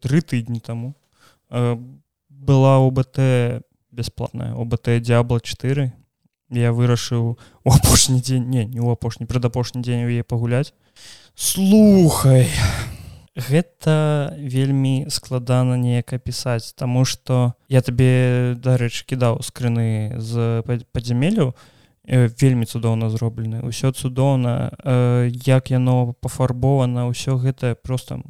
тры тыдні таму. Э, была обт бясплатная обт дзябла 4 я вырашыў у апошні дзень не не ў апошні прадапошні дзень яе пагуляць. Слухай! Гэта вельмі складана неяк апісаць Таму што я табе дарэчы кідаў скрыны з падзямелю вельмі цудоўна зроблены ўсё цудоўна як яно пафарбована ўсё гэта просто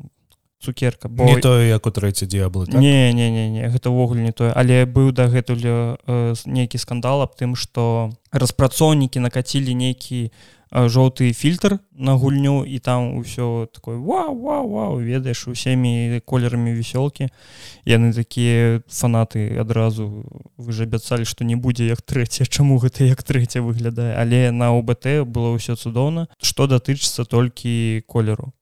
цукерка бо не тое як у трэці дзябла так? не не не не гэта ўвогуле не тое. Але быў дагэтуль э, нейкі скандал аб тым што распрацоўнікі накацілі нейкі жоўты фільтр на гульню і там усё такое вау вау вау ведаеш усімі колерамі весёлкі яны такія фанаты адразу вы ж абяцалі што не будзе як трэця чаму гэта як трэця выглядае? Але на ОБТ было ўсё цудоўна. Што датычыцца толькі колеру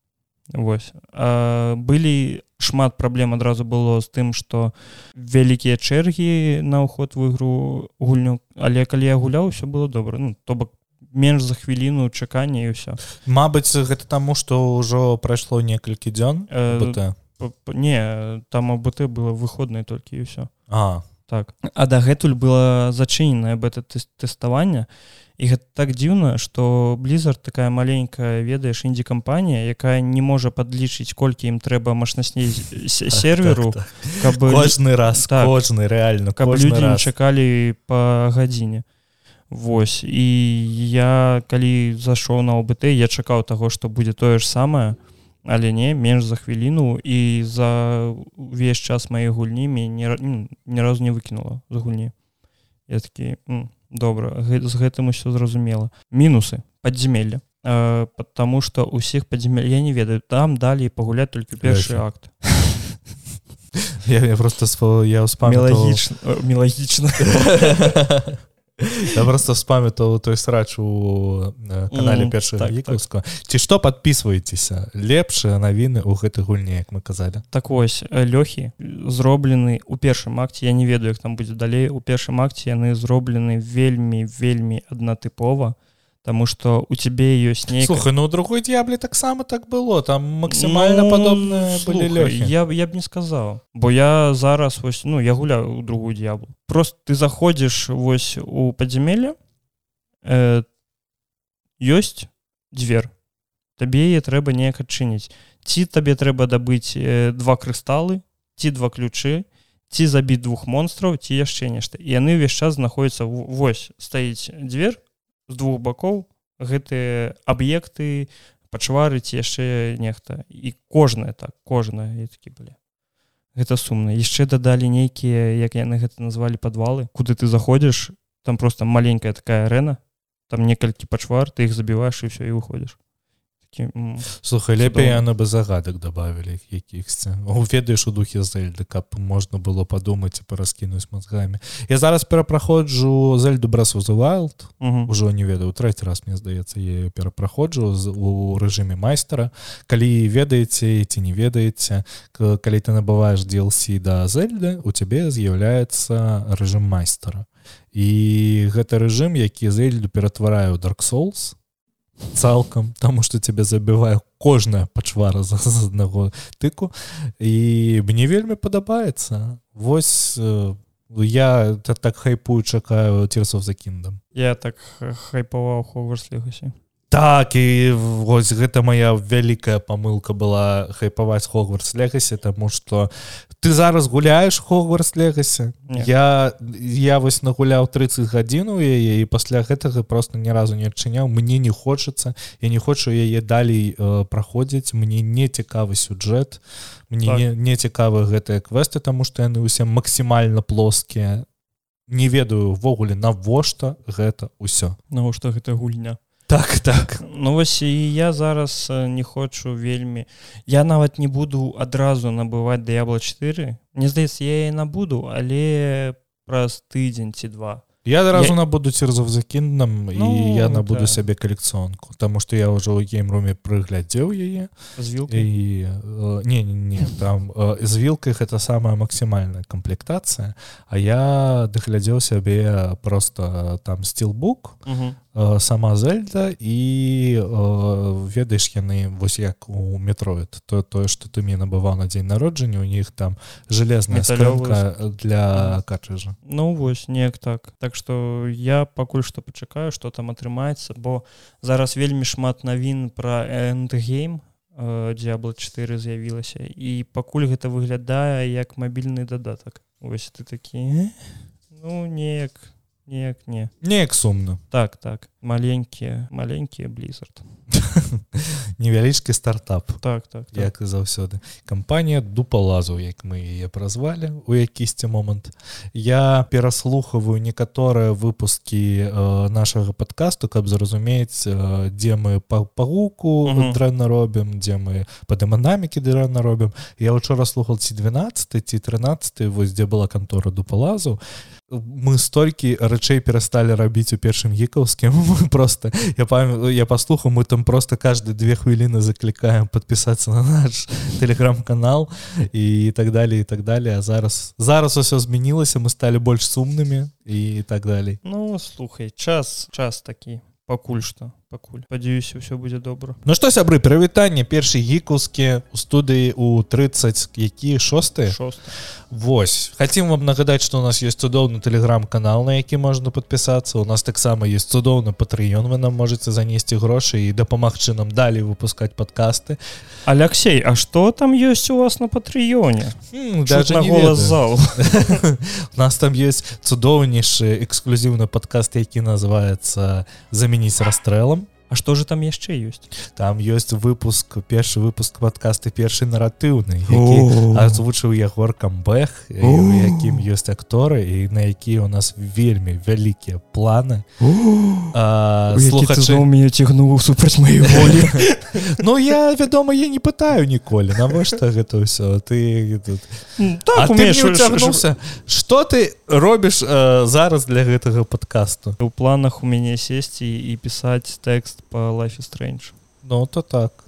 Вось. А, былі шмат праблем адразу было з тым што вялікія чэргі на ўход в ігру гульню. Але калі я гуляў все было добра. Ну то бок менш за хвіліну чакання і ўсё. Мабыць гэта таму што ўжо прайшло некалькі дзён э, не там абут было выходнае толькі і ўсё. А. Так. А дагэтуль было зачыненае бета тэставання і гэта так дзіўна что blizzard такая маленькая ведаеш індзі кампанія якая не можа подлічыць колькі ім трэба мощнасней серверу так, так, так. кожны раз так, кожны реально каб люди чакалі по гадзіне Вось. І я калі зашоў на ОБТ я чакаў таго что будзе тое ж самае але не менш за хвіліну і за увесь час маёй гульні мне ні разу не выкінула за гульні я такі добра з гэтым усё зразумела. Мінусы. Подземелля э, потому что усіх падземель я не ведаю там далей пагуляць толькі першы акт. Я, я просто я ўспамілагічна мелагічна я просто вспамятаў той срач у э, канале першага так, так. ці што подписывайтеся лепшыя навіны ў гэтай гульні як мы казалі так вось э, лёхі зроблены у першым акце я не ведаю як там будзе далей у першым акце яны зроблены вельмі вельмі аднатыпова Таму что у цябе ёсць не слухай ну другой д'яблі таксама так было. Там максімальна ну, падобна я я б не сказаў бо я зараз вось ну я гуляю у другую д'яблу просто ты заходзіш вось у падзямелле э, ёсць дзверь табе яе трэба неяк адчыніць ці табе трэба дабыць э, два крысталы ці два ключы ці забіць двух монстраў ці яшчэ нешта яны ўвесь час знаходзяцца вось стаіць дверь з двух бакоў гэтыя аб'екты пачварыць яшчэ нехта. І кожная так кожная. Такі былі гэта сумна. Яшчэ дадалі нейкія як яны гэта назвалі падвалы. Куды ты заходзіш там просто маленькая такая арэна там некалькі пачвар ты іх забіваеш і все і выходзіш слухай лепей яны бы загадак добавілі якіхсьці ведаеш у духе зельды каб можна было падумаць і параскінуць мозгамі я зараз перапраходжу зельду брасвайлд ужо не ведаю трэці раз мне здаецца я перапраходжу у рэжыме майстара калі ведаеце ці не ведаеце калі ты набываеш DLC да зельды у цябе з'яўляецца рэжым майстара і гэта рэжым які зельду ператвараю dark souls цалкам тому что тебе забіваю кожная пачвара з аднаго тыку. І мне вельмі падабаецца. Восьось я так, так хайпую чакаю церсов за кіндам я так хайпаваў ховарслігасі так і вось гэта моя вялікая памылка была хайпаваць хогварс легасе тому что ты зараз гуляешь хогварс легасе я я вось нагуляў 30 гадзіну яе і пасля гэтага просто ні разу не адчыняў. Мне не хочацца я не хочу яе далей э, праходзіць. Мне не цікавы сюджэт мне так. не, не цікавы гэтыя квесты тому что яны усе максімальна плоскія. Не ведаю ввогуле навошта гэта ўсё. Навошта гэта гульня так так. Ну вось і я зараз не хочу вельмі. Я нават не буду адразу набываць д'ябла 4 мне здаецца я і набуду але праз тыдзень ці два. Я адразу я... набуду церзов закінным ну, і я набуду да. сябе калекцыонку тому что я ўжо ў геймруме прыглядзеў яе і не, не, не там з вілкай гэта самая максімальная камплектацыя а я даглядзеў сябе просто там стилбук э, сама зельда і э, ведаеш яны вось як у метроид то тое что ты мне набываў на дзень народжання у них там железная скрынка для качажа Ну вось неяк так. Так что я пакуль что пачакаю что там атрымаецца бо зараз вельмі шмат навін про эндгейм Д'бло 4 з'явілася і пакуль гэта выглядае як мабільны дадатак. Ось ты такі ну неяк неяк не. Неяк сумна так так. Маленькія маленькія blizzard. Невялічкі стартап. Так так, так. як і заўсёды кампанія дупалазу як мы яе празвалі у якісьці момант я пераслухаваю некаторыя выпускі э, нашага подкасту каб зразумець э, дзе мы па пагуку дрэнна робім дзе мы па дэманамікі дрэнна робім я учора слухал ці 12 ці 13 вось дзе была кантора дупалазу мы столькі рэчэй перасталі рабіць у першым гікаўскім просто я памятаю я паслухаў мы там просто каждый две хвіліны заклікаем подпісацца на наш телеграм-канал і так далее і так далее. А зараз зараз усё змянілася мы сталі больш сумнымі і так далей ну слухай час час такі пакуль что пакуль падзяюся ўсё будзе добра Ну што сябры прывітанне першы гікускі у студыі у 30 які? Шостыя Вось. Хотим вам нагадаць что у нас есть цудоўны телеграм-канал на які можна подпісацца у нас таксама есть цудоўны патрыён вы нам можете занесці грошы і дапамагчы нам далей выпускать подкасты Алексей А что там есть у вас на патрыёне даже на голос зал. У нас там есть цудоўнейшы эксклюзіўны подкаст які называется заменіць расстрэлам А что же там яшчэ ёсць там ёсць выпуск першы выпуск подкасты першы наратыўны озвучыў ягор камбэх якім ёсць акторы і на якія у нас вельмі вялікія планы. Слухачы цігнуў супраць мае волі. Ну я вядома я не пытаю ніколі навошта гэта ўсё? Ты тут что ты робіш зараз для гэтага подкасту? У планах у мяне сесці і пісаць тэкст по life strange Ну то так.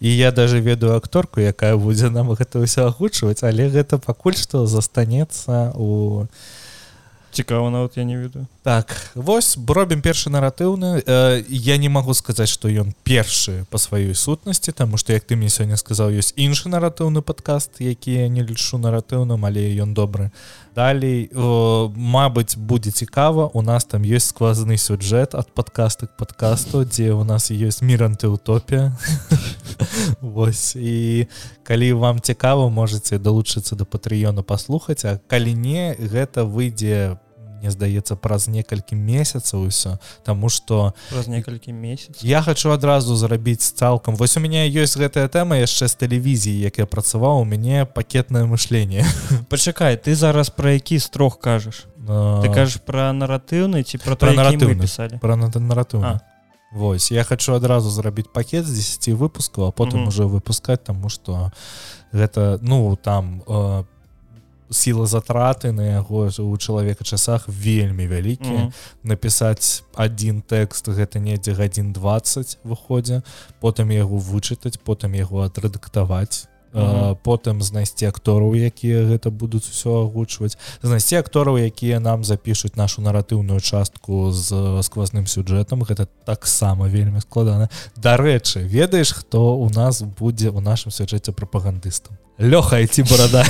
І я даже ведаю акторку якая будзе нам гэта ўсё агучваць але гэта пакуль што застанецца у цікава нават я не ведаю. Так вось робім першы наратыўны. Э, я не магу сказаць что ён першы по сваёй сутнасці тому что як ты мне сёння сказаў ёсць іншы наратыўны подкаст які я не лічу наратыўным але ён добры. Далей Мабыць будзе цікава у нас там ёсць сквозны сюджэт ад подкасту к подкасту дзе у нас ёсць мир антыутопія Вось і калі вам цікава можете далучыцца до патрыёну паслухаць а калі не гэта выйдзе по мне здаецца праз некалькі месяцаў усё тому что праз некалькі месяц я хочу адразу зрабіць цалкам. Вось у меня ёсць гэтая тэма яшчэ з тэлевізіі як я працаваў у мяне пакетнае мышление. Пачакай ты зараз про які строг кажаш? Но... ты кажаш про наратыўны ці про про наратыўны. пісалі? Про наратыўна Вось я хочу адразу зрабіць пакет з 10 выпускаў а потым уже выпускать тому что гэта ну там по э, сіла затраты на яго у чалавека часах вельмі вялікі mm -hmm. напісаць один тэкст гэта недзе гадзін 20 выходзе потым яго вычытаць потым яго адрэдактаваць Mm -hmm. потым знайсці актораў якія гэта будуць усё агучваць. Знайсці актораў якія нам запішуць нашу наратыўную частку з сквозным сюджэтам гэта таксама вельмі складана. Дарэчы ведаеш хто у нас будзе у нашым сюджэце прапагандыстам? Лёха ці барада?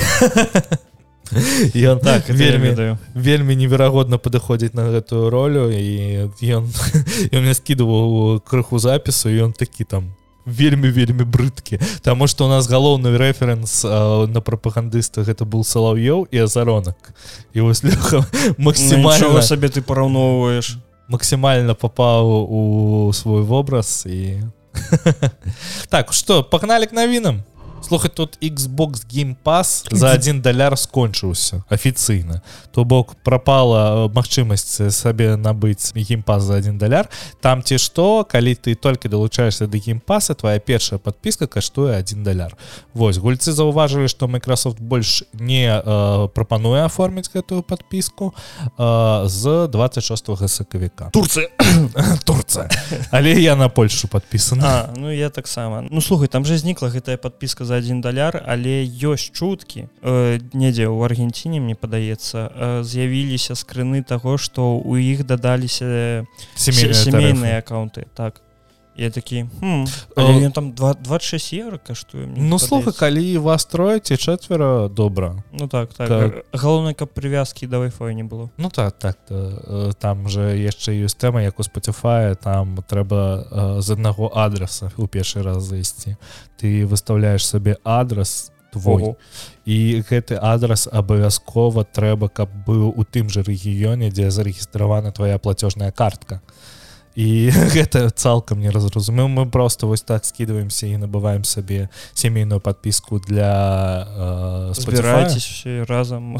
Ён так вельмі вельмі неверагодна падыходзіць на гэтую ролю і ён мне скідываў крыху запісу ён такі там вельмі вельмі брыдкі. Таму што у нас галоўны рэферэнс на прапагандыста гэта был салаўёў і азаронак. І вось максімальна ну, сабе ты параўноўваеш? максімальна папаў у свой вобраз і так что пагналі к навінам слухай тут Xbox game pass за один даляр скончыўся афіцыйна то бок пропала э, магчымасць сабе набыць геймпас за один даляр там ці што калі ты толькі далучаешься да геймпаса твоя першая подпіска каштуе один даляр Вось гульцы заўважылі что Microsoft больш не э, прапануе оформіць гэтую подпіску э, з 26 сакавіка Турция. Турция. Але я на Польшу подпісана Ну я таксама Ну слухай там же знікла гэтая подпіска за один даляр але ёсць чуткі э, недзе ў аргенціне мне падаецца э, з'явіліся скрыны таго што у іх дадаліся сямейныя аккаунты. Так я такі хм, там 2, 26 евро каштуе ну слуха калі вас трое ці чацвера добра. Ну так так. Как... галоўнай каб прывязкі да вайфа не было ну так так э, там же яшчэ ёсць тэма як у спаціфае там трэба з аднаго адреса у першы раз зайсці. Ты выставляешь сабе адрес твой Ого. і гэты адрес абавязкова трэба каб быў у тым жа рэгіёне дзе зарэгістравана твоя платежная картка і гэта цалкам не разразумеў мы просто вось так скидываемся і набываем сабе сямейную подпіску для э, збірайтесь разам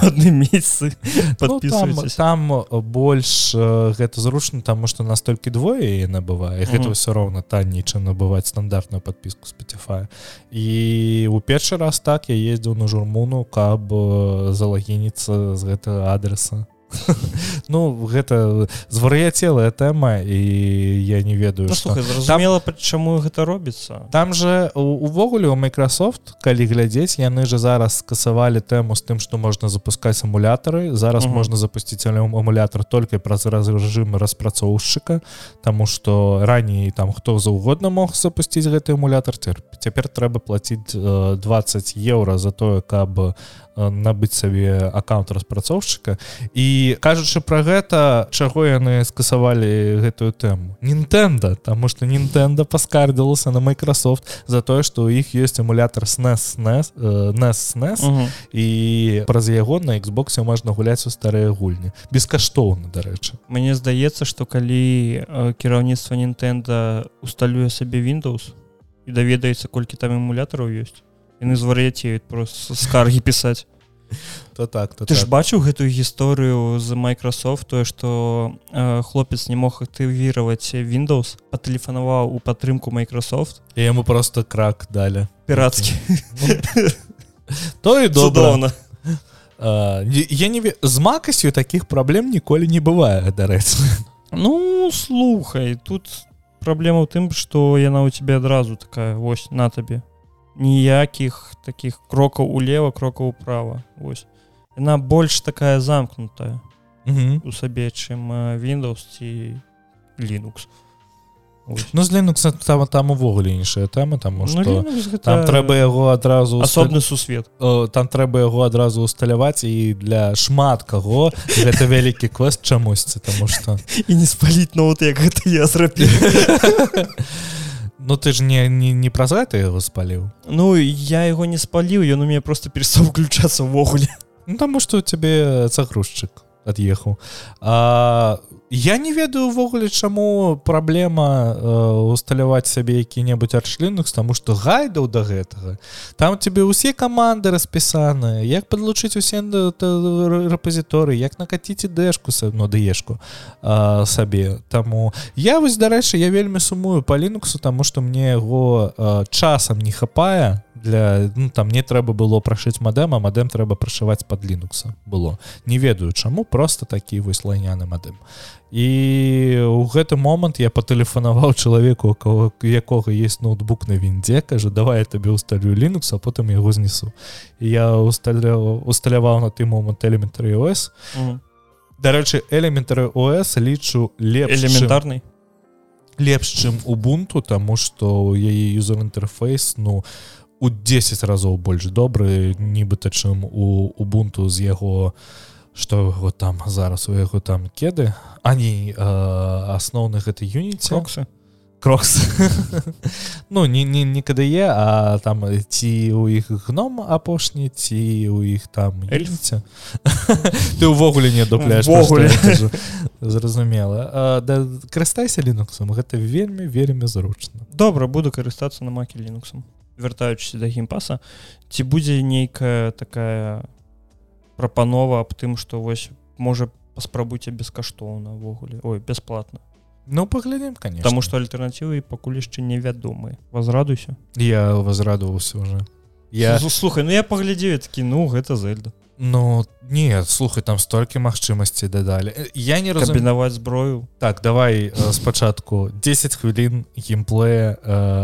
адным месяцы ну, там, там больш э, гэта зручна таму что настолькі двое набывае гэта ўсё роўна танней чым набываць стандартную подпіску специфа і у першы раз так я ездзіў на журмуну каб э, залагініцца з гэтага адреса ну гэта звар'яцелая тэма і я не ведаю ну, зразумела там... чаму гэта робіцца. Там же увогуле у Microsoft калі глядзець яны же зараз скасавалі тэму з тым што можна запускаць эмулятары зараз угу. можна запусціць эмулятор только праз раз рэжым распрацоўшчыка Таму что раней там хто заўгодна мог запусціць гэты эмулятор цяпер трэба плаціць 20 еўра за тое каб набыць сабе аккаунт распрацоўшчыка. І кажучы пра гэта чаго яны скасавалі гэтую тэму? Нтэнда Таму што Нтэнда паскардзілася на Microsoft за тое што ў іх ёсць эмулятор снес снес нас снес і праз яго на Xбосе можна гуляць у старыя гульні. Бескаштоўна дарэчы. Мне здаецца што калі кіраўніцтва Нтэнда усталюе сабе Windows і даведаецца колькі там эмулятараў ёсць яны звар'яцеюць просто скаргі пісаць. То так то ты так. ж бачыў гэтую гісторыю з Microsoft тое што э, хлопец не мог актывіраваць Windows патэлефанаваў у падтрымку Microsoft? І яму просто крак далі. Пірацкі то і добрана я не з макасцю таких праблем ніколі не бывае дарэчы ну слухай тут праблема ў тым што яна ў тебе адразу такая вось на табе ніякіх таких крокаў улева крокаў управа. Ось яна больш такая замкнутая у сабе чым windows ці linux. Ну з linux там там увогуле іншая тэма таму что ну, гэта... там трэба яго адразу асобны сусвет. О, там трэба яго адразу усталяваць і для шмат каго гэта вялікі квест чамусьці тому что і не спаліць ноут як гэта я зрабіў Ну ты ж не не, не праз гэта яго спаліў Ну я яго не спаліў ён у мяне просто перестаў уключацца ўвогуле ну, таму што у цябе цагрузчык ад'ехаў а я не ведаю увогуле чаму праблема э, усталяваць сабе які-небудзь арчлінах таму што гайдаў да гэтага. Там тебе ўсе каманды распісаныя як подлучыць усе рэпазіторы як накаціць дэшку ну даешку сабе. Таму я вось дарэчы я вельмі сумую па лінуксу таму што мне яго часам не хапае для ну, там не трэба было прашыць мадэма мадэм трэба прашываць под лінукса было не ведаю чаму просто такі вось лайняны мадэм і у гэты момант я патэлефанаваў чалавеку кого якога есть ноутбук на віндзе кажу давай я табе усталю лінукс а потым яго знесу я усталяў усталяваў на ты момант элементары ос mm. дарэчы элементары ос лічу леп элементарнай лепш чым убунту тому что яе юзер інтэрфейс ну у у 10 разоў больш добры нібыта чым у убунту з яго что яго там зараз у яго там кеды они асноўных гэта юніцоксы крокс. Ну не не не кДе а там ці у іх гном апошні ці у іх там эльфце ты увогуле не дупляешь зразумела. Да карыстайся лінуксом гэта вельмі вельмі зручна. Добра буду карыстацца на макі лінуксом вяртаючыся да геймпаса ці будзе нейкая такая прапанова аб тым што вось можа паспрабуйце бескаштоўна ўвогуле. Ой бясплатна. Ну паглядзім конечно. Таму што альтэрнатывы пакуль яшчэ невядомы возрадуйся. Я возрадаваўся уже. Я слухай Ну я паглядзею такі ну гэта зельда Ну не слухай там столькі магчымасцей дадалі. Я не разумінаваць зброю? Так давай спачатку. 10 хвілін геймплея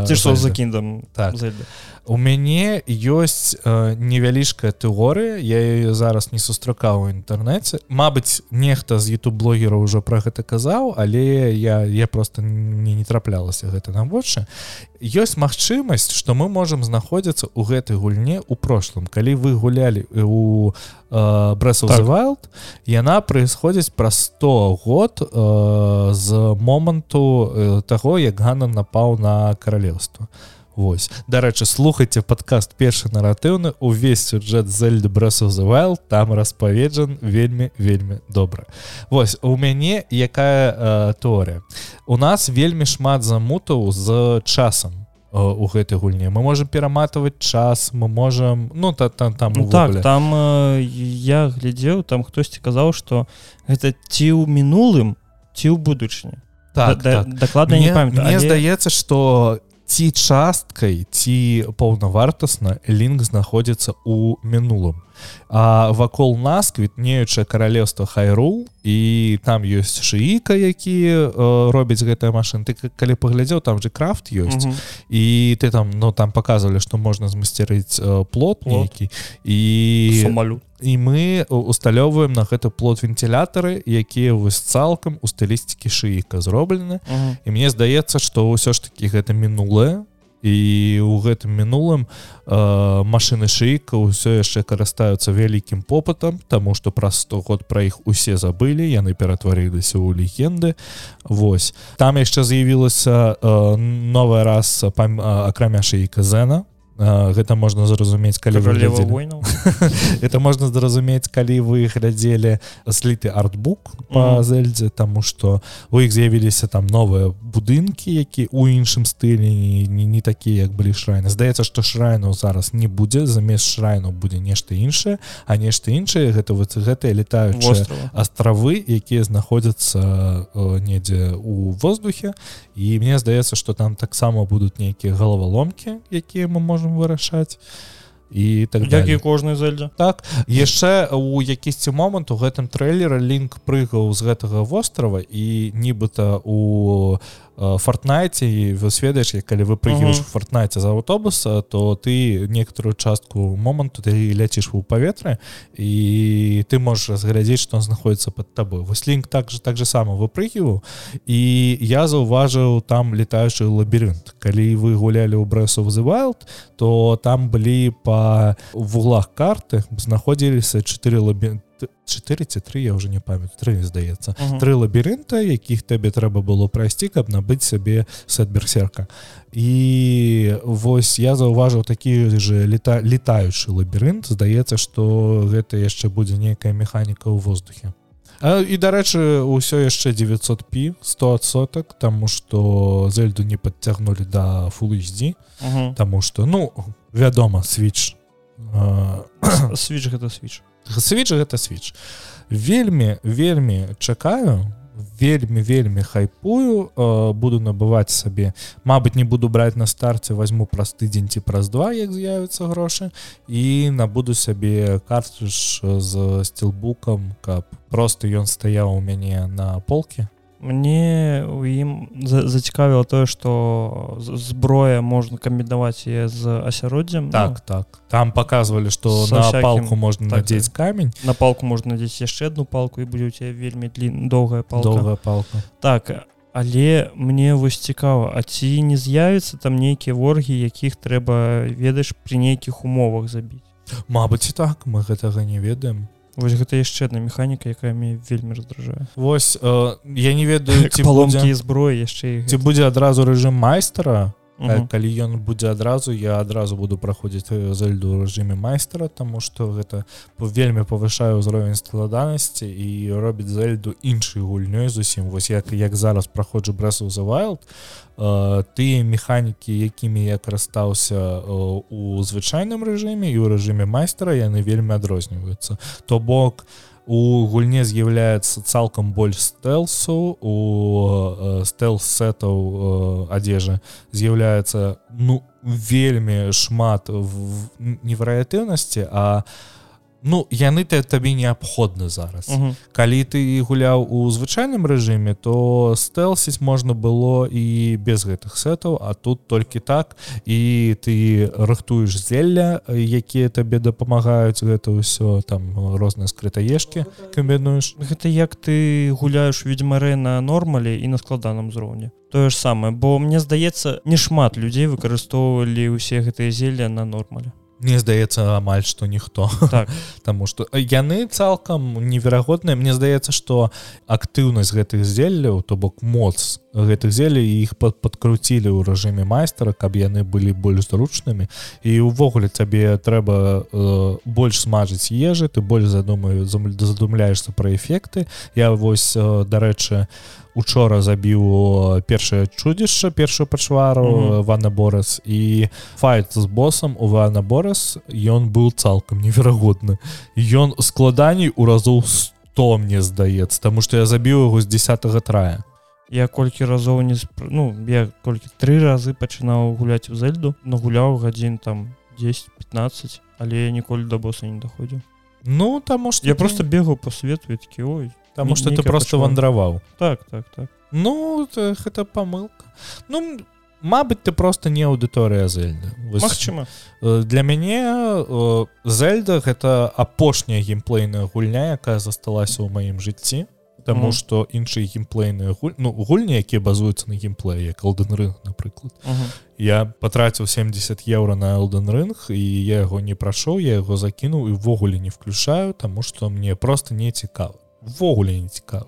ці што за кіндам так. Зельда. У мяне ёсць э, невялічкая тэорыя я ее зараз не сустракаў у інтэрнэце. Мабыць нехта з youtube блогераў ужо про гэта казаў але я я просто не не траплялася гэта на вочы ёсць магчымасць что мы можемм знаходзіцца ў гэтай гульне у прошлым. Калі вы гулялі у Breath так. Wild яна происходзіць праз 100 год э, з моманту э, таго як Ганна напаў на каралеўства Вось. Дарэчы слухайте падкаст першы наратыўны увесь сюджэт зельды the Wild там распаведжан вельмі вельмі добра. Вось у мяне якая э, тэорыя? У нас вельмі шмат замутаў з часам у гэтай гульні. Мы можем пераматываць час мы можем ну та там там ну, так там э, я глядзеў там хтосьці казаў что гэта ці ў мінулым ці ў будучыні. Так, да, так. дакладна не памятаю мне але... здаецца что ці часткай ці паўнавартасна лінк знаходзіцца ў мінулым а вакол нас квітнеючае каралевства хайру і там ёсць шыіка які э, робяць гэтыя машин ты калі паглядзеў там же крафт ёсць. Mm -hmm. і ты там но ну, там показывалі что можна змасцярыць э, плот нейкі. І самалю і мы усталёўваем на гэты плот вентилятары якія вось цалкам у стылістыкі шыіка зроблены. Mm -hmm. і мне здаецца что ўсё ж таки гэта мінулае і у гэтым мінулым э, машины шейка ўсё яшчэ карыстаюцца вялікім попытам тому что праз 100 год пра іх усе забылі яны ператварыліся ў легенды. Вось. Там яшчэ з'явілася э, новая раз акрамя шейка зена гэта можна зразумець калі вы это можна зразумець калі вы глядзелі сліты артбук по зельдзе тому что у іх з'явіліся там новыя будынкі які у іншым стылі не, не, такія як былі шрайны. Здаецца что шрайну зараз не будзе замест шрайну будзе нешта іншае а нешта іншае гэта вот гэтыя летаючыя астравы якія знаходзяцца недзе у воздухе і мне здаецца что там таксама будуць нейкія галаваломкі якія мы можем можем вырашаць і так як і кожны зельдзе так яшчэ у якісьці момант у гэтым трэйлера лінк прыгаў з гэтага вострава і нібыта у фортнайце і вы сведаеш калі вы прыгнеш uh -huh. фортнайце за аўтобуса то ты некаторую частку моманту ты ляціш у паветры і ты можаш разглядзець што знаходіцца под табой вось лінк так же так же сама выпрыгіваў і я заўважыў там летаючы лабірынт калі вы гулялі ў брэсу wild то там былі па вуглах карты знаходзіліся чатыры лабірынты 4 ці 3 я уже не памят 3 здаецца uh -huh. тры лабірынта якіх табе трэба было прайсці каб набыць сабе сетберсерка і вось я заўважыў такі же лета летаючы лабірынт здаецца что гэта яшчэ будзе нейкая механіка ў воздухе а, і дарэчы ўсё яшчэ 900 пі 100 соток тому что зельду не подцягнули до да full HD uh -huh. тому что ну вядома switch switch гэта switch свіч гэта свіч вельмі вельмі чакаю вельмі вельмі хайпую э, буду набываць сабе Мабыць не буду браць на старце возьму праз тыдзень ці праз два як з'явятся грошы і набуду сабе картрыж з стилбукам каб просто ён стаяў у мяне на полке мне у ім зацікавіла тое что зброя можна камбінаваць яе з асяроддзям так ну, так там показывалі что на всяким... палку можна так, надзець камень. на палку можна надзець яшчэ одну палку і будзе у тебя вельмі длін доўгая палка. Доўгая палка. Так але мне вось цікава а ці не з'явіцца там нейкія воргі якіх трэба ведаеш пры нейкіх умовах забіць Мабыць і так. Мы гэтага не ведаем Вось гэта яшчэ одна механіка якая мне вельмі раздражае. Вось э, я не ведаю ці паломкі зброі яшчэ ці будзе адразу рэжым майстра угу. калі ён будзе адразу я адразу буду праходзіць за льду рэжыме майстра тому что гэта вельмі павышае ўзровень складанасці і робіць за льду іншай гульнёй зусім вось як як зараз праходжу брэсу за wild тыя механікі якімі я карыстаўся у звычайным рэжыме і ў рэжыме майстра яны вельмі адрозніваюцца то бок у у гульне з'яўляецца цалкам больш стэлсу у э, стэлс сетаў э, адзежы з'яўляецца ну вельмі шмат невероятыўнасці а ну яны ты табе неабходны зараз. Uh -huh. калі ты гуляў у звычайным рэжыме то стэлсіць можна было і без гэтых сетаў а тут толькі так. І ты рыхтуеш зелля якія табе дапамагаюць гэта ўсё там розныя скрытаешкі камбінуеш. Гэта як ты гуляеш ведьмарэ на нормале і на складаным узроўні. Тое ж самае бо мне здаецца не шмат людзей выкарыстоўвалі ўсе гэтыя зелля на нормале Мне здаецца амаль што ніхто так. Таму што яны цалкам неверагодныя Мне здаецца што актыўнасць гэтых зелляў то бок моц гэтых зелей іх пад падкруцілі ў рэжыме майстра каб яны былі больш зручнымі. І ўвогуле цябе трэба э, больш смажыць ежы ты больш задумаю задумляешься пра эфекты. Я вось э, дарэчы у учора забіў першае чудзішча першую пачвару mm -hmm. ванна борас і файт з босам у ванна борас ён быў цалкам неверагодны. Ён складаней у разоў 100 мне здаецца таму што я забіў яго з 10 трая. Я колькі разоў не сп... ну я колькі тры разы пачынаў гуляць у зельду но гуляў гадзін там 10-15 але я ніколі да боса не даходзіў. Ну таму што я ты... просто бегу по свету такі ой Таму что ты просто вандраваў так так так. Ну гэта памылка ну Мабыць ты просто не аўдыторыя зельда Магчыма э, для мяне э, зельда гэта апошняя геймплейная гульня якая засталася ў маім жыцці Таму што іншыя геймплейныя гуль... ну, гульні якія базуюцца на геймплее колден рынг напрыклад uh -huh. я патраціў 70 еўра на элден рынг і я яго не прайшоў я яго закінуў і ввогуле не включаю таму што мне просто не цікава ввогуле не цікава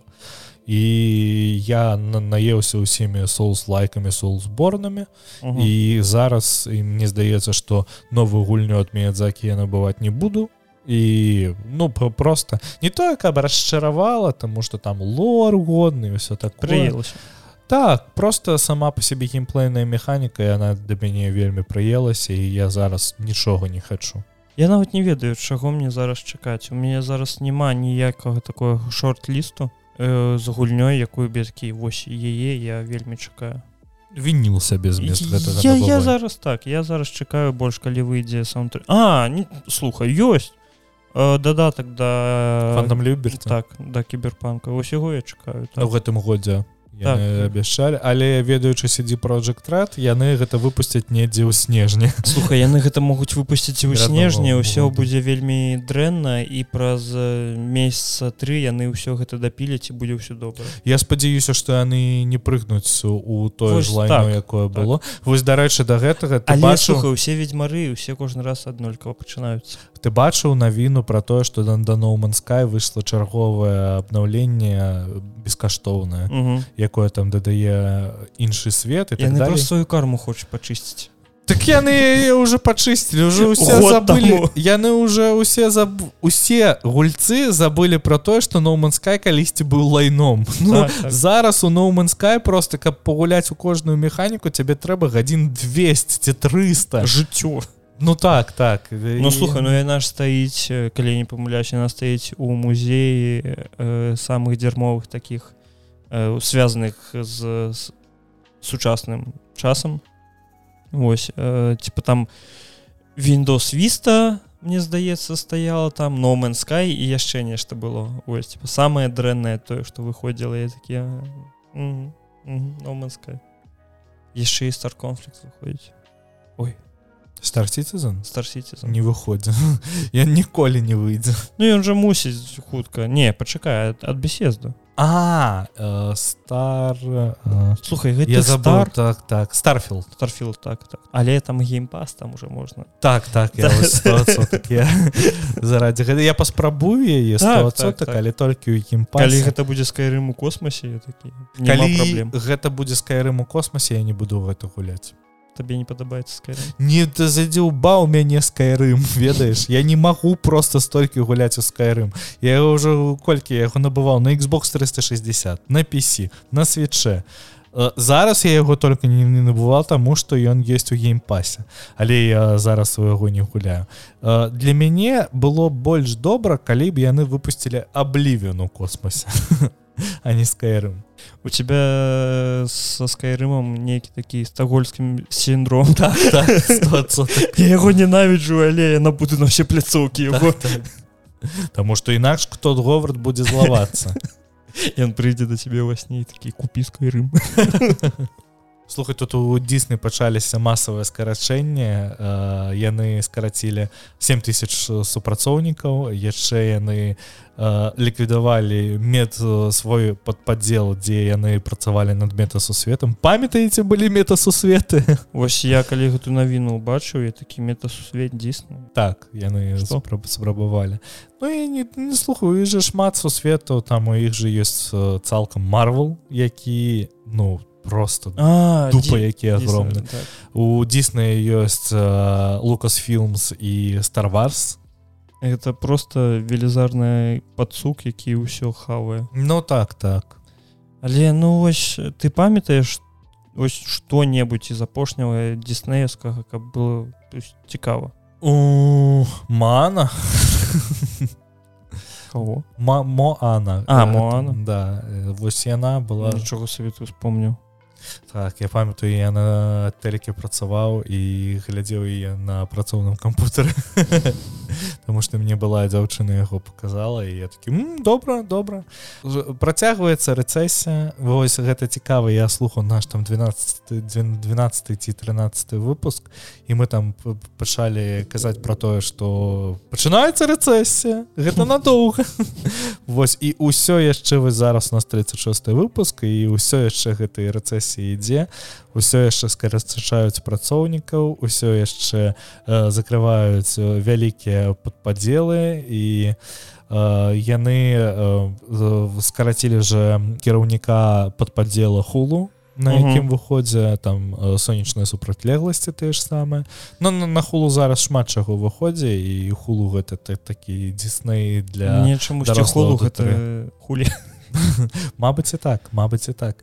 і я наеўся ўсімі соус лайкамі соул зборнамі і зараз і мне здаецца што новую гульню ад меядзакі я набываць не буду. І ну просто не тое каб расчаравала тому что там лор годны ўсё так прыелася так просто сама по сябе геймплейная механіка яна да мяне вельмі прыелася і я зараз нічога не хачу Я нават не ведаю чаго мне зараз чакаць. У мяне зараз няма ніякага такого шорт-лісту э, з гульнёй якую бедкі вось яе я вельмі чакаю. Вініл сабе змест я, я зараз так я зараз чакаю больш калі выйдзе сам а не слухай ёсць! Э, дадатак да там любер так да кіберпанка. Усяго я чакаю так. у гэтым годзе так. абяшчалі але ведаючы сядзі project рад яны гэта выпусцяць недзе ў снежні. Слухай яны гэта могуць выпусціць у снежні ўсё будзе вельмі дрэнна і праз месяца тры яны ўсё гэта дапіляць і будзе ўсё добра. Я спадзяюся што яны не прыгнуць у той злай так, якое так. было. Вось дарэчы да гэтага бачу усе ведьмары усе кожны раз аднолькава пачынаюцца ты бачыў навіну про тое дан да ноуманскай выйшла чарговае абнаўленне бескаштоўнае якое там дадае іншы свет і так сваю карму хочуць пачысціць. Так яны уже пачысцілі уже усе забылі. Яны уже усе заб усе гульцы забылі про тое что ноуманскай калісьці быў лайном. Ну, так, так. зараз у ноуманскай просто каб пагуляць у кожную механіку цябе трэба гадзін 200 ці 300 жыццё Ну так так. Ну слухай ну яна ж стаіць калі не памыляюсь яна стаіць у музеі э, самых дзярмовых таких э, связанных з, з сучасным часам Вось э, типа там Windows Vista мне здаецца стаяла там номен Sky і яшчэ нешта было. Ось типа самае дрэннае тое што выходзіла я такія номенская яшчэ і стар конфлікт выходзіць ой старцізан старсіці не выходзі я ніколі не выйдзе Ну ён жа мусіць хутка не пачакае ад беседу а э, стар э, слухай я забар так так старфіл старфіл так так. Але там геймпас там уже можна так так я заради гэта я паспрабую яе так, так, так. але толькі ў ім калі гэта будзе скайрым у космосе такі гэта будзе скайрым у космосе я не буду гэта гуляць табе не падабаецца не ты задзеўбаў мяне скайрым ведаеш я не магу просто столькі гуляць у скайрым я ўжо колькі яго набываў на Xbox 360 на PC на свече зараз я яго только не, не набываў таму што ён есть у геймпасе але я зараз у яго не гуляю. Для мяне было больш добра калі б яны выпусцілі аблівен у космосе а не скайрым у тебя со скайрымом нейкі такі стагольскім сіндром так, так, я яго ненавіджу але я набуду на все пляцоўкі яго так, так. Таму што інакш кто говард будзе злавацца ён прыйдзе да цябе ўва сне такі купіскай рым слухай тут у дзісны пачаліся масавае скарачэнне яны скарацілі 7000 супрацоўнікаў яшчэ яны ліквідавалі мет свой падпадзел дзе яны працавалі над метасусветом памятаеце былі метасусветы? Вось я калі гэту навіну убачыў я такі метасусвет дзісны так яны спрабавалі. Ну і не, не слухаю же шмат сусветаў там у іх жа ёсць цалкам марвел які ну там просто а, дупа якія огромны так. у Диснея ёсць лукас филмс і wars. Это просто велізарны пацук які ўсё хавае ну так так. Але ну вось ты памятаеш ось что-небудзь из апошняга диснеевскага каб было цікава у мана? Моана. А Моана? да вось яна была. Нічога савету успомніў так я памятаю я на тэлеке працаваў і глядзеў яе на працоўным кампутары Таму што мне была дзяўчына яго показала і я такі добра добра працягваецца рэцэсія вось гэта цікава я слухаў наш там 12 12 ці 13 выпуск і мы там пачалі казаць про тое што пачынаецца рэцэсія гэта надоўга Вось і ўсё яшчэ вы зараз у нас 36 выпуск і ўсё яшчэ гэтай рэцэсіі ідзе ўсё яшчэ скарачаюць працоўнікаў усё яшчэ э, закрываюць вялікія падпадзелы і э, яны э, скарацілі же кіраўніка падпадзела хулу на якім выходзе там сонечныя супрацьлегласці тыя ж самыя. Но на, на хулу зараз шмат чаго выходзе і хулу гэта такі дзісней для нечаму хулу гэта хулі Мабыць і так Мабыць і так.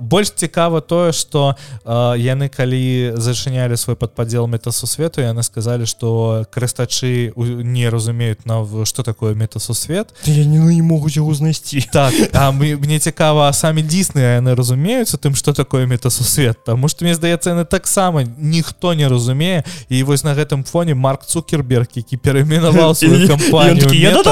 Больш цікава тое что яны калі зачынялі свой падпадзел метасусвету яны сказалі что крыстачы не разумеюць на что такое метасусвет. Я не, могуць яго знайсці. Так а мы мне цікава самі дзісны яны разумеюцца тым что такое метасусвет? Таму что мне здаецца яны таксама ніхто не разумее. І вось на гэтым фоне марк цукерберг які перайменаваў свою кампанію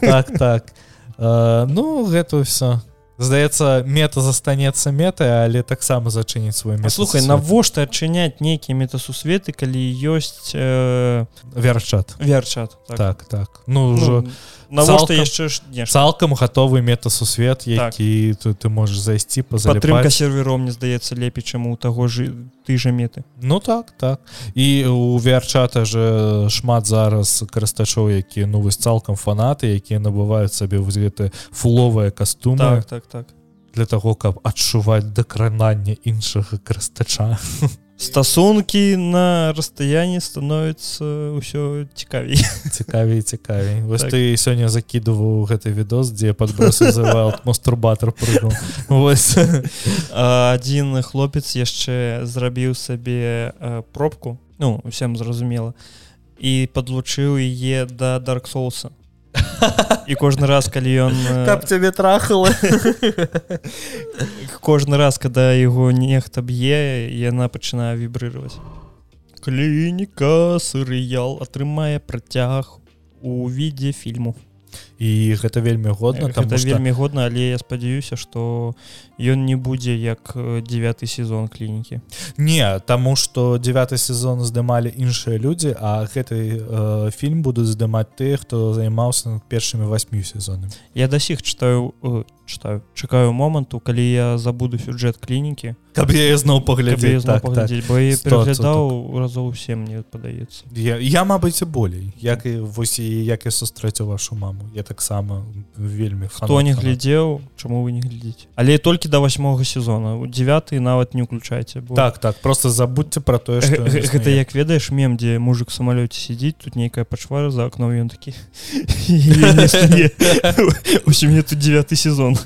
так так ну гэта все здаецца мета застанецца метай але таксама зачыніць свой слухай навошта адчыняць нейкія метасусветы калі ёсць э... верчат верчат так. Так, так. ну ўжо ну, навошта яшчэ цалкам гатовы метасусвет які так. ты можаш зайсці па падтрымка сервером мне здаецца лепей чаму у таго ж ты жа меты ну так так. І у верчата же шмат зараз карыстачоў які ну вось цалкам фанаты якія набываюць сабе вось гэты фуловыя кастумы. Так так так. Для того каб адчуваць дакранання іншага карыстача стасункі на расстаянні становіцца ўсё цікавей. Цікавей цікавей. Вось так. ты сёння закідываў гэты відос дзе падбрасавал мастурбатор вось адзін хлопец яшчэ зрабіў сабе пробку. Ну усім зразумела. І падлучыў яе да дарксоуса і кожны раз калі ён каб цябе трахала. кожны раз когда яго нехта б'е яна пачынае вібрыраваць. Клініка сырыял атрымае працяг у відзе фільму і гэта вельмі годна там вельмі годна але я спадзяюся что ён не будзе як девятый сезон клінікі. Не таму что девятый сезон здымалі іншыя людзі а гэты э, фільм будуць здымаць тыя хто займаўся над першымі восьмю сезонамі. Я да сіх читаю. Читаю чакаю моманту калі я забуду сюжэт клінікі. Каб я зноў паглядзець. Так, так. пераглядаў разоў усе мне падаецца. Я, я мабыць болей. Як і вось і як я сустрэцю вашу маму. Я таксама вельмі хто не глядзеў чаму вы не глядзіць але толькі до восьмога сезона. У 9 нават не уключайце бо... так так. Просто забудьте про тое что гэта як ведаеш мем дзе мужик самалёце сидзіць тут нейкая пачвара за окном ён такі у сям'е тут 9 сезон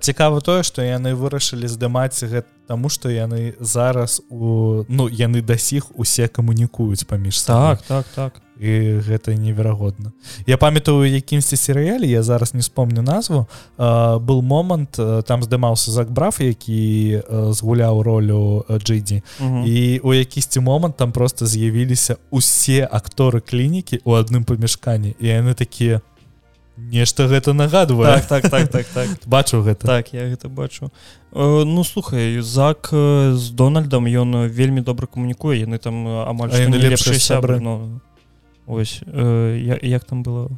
цікава тое что яны вырашылі здымаць гэта Таму што яны зараз у ну яны да сіх усе камунікуюць паміж так так так. І гэта неверагодна. Я памятаю якімсьці серыяле я зараз не вспомню назву. А, был момант там здымаўся закбраф які згуляў ролю джидзі і у якісьці момант там просто з'явіліся усе акторы клінікі у адным памяшканні. І яны такія нешта гэта нагадвае. Так так так так, так. бачу гэта. Так я гэта бачу. Э, ну слухай зак з дональдам ён вельмі добра камунікуе. Яны там амаль лепшыя сябры но ось э, як там было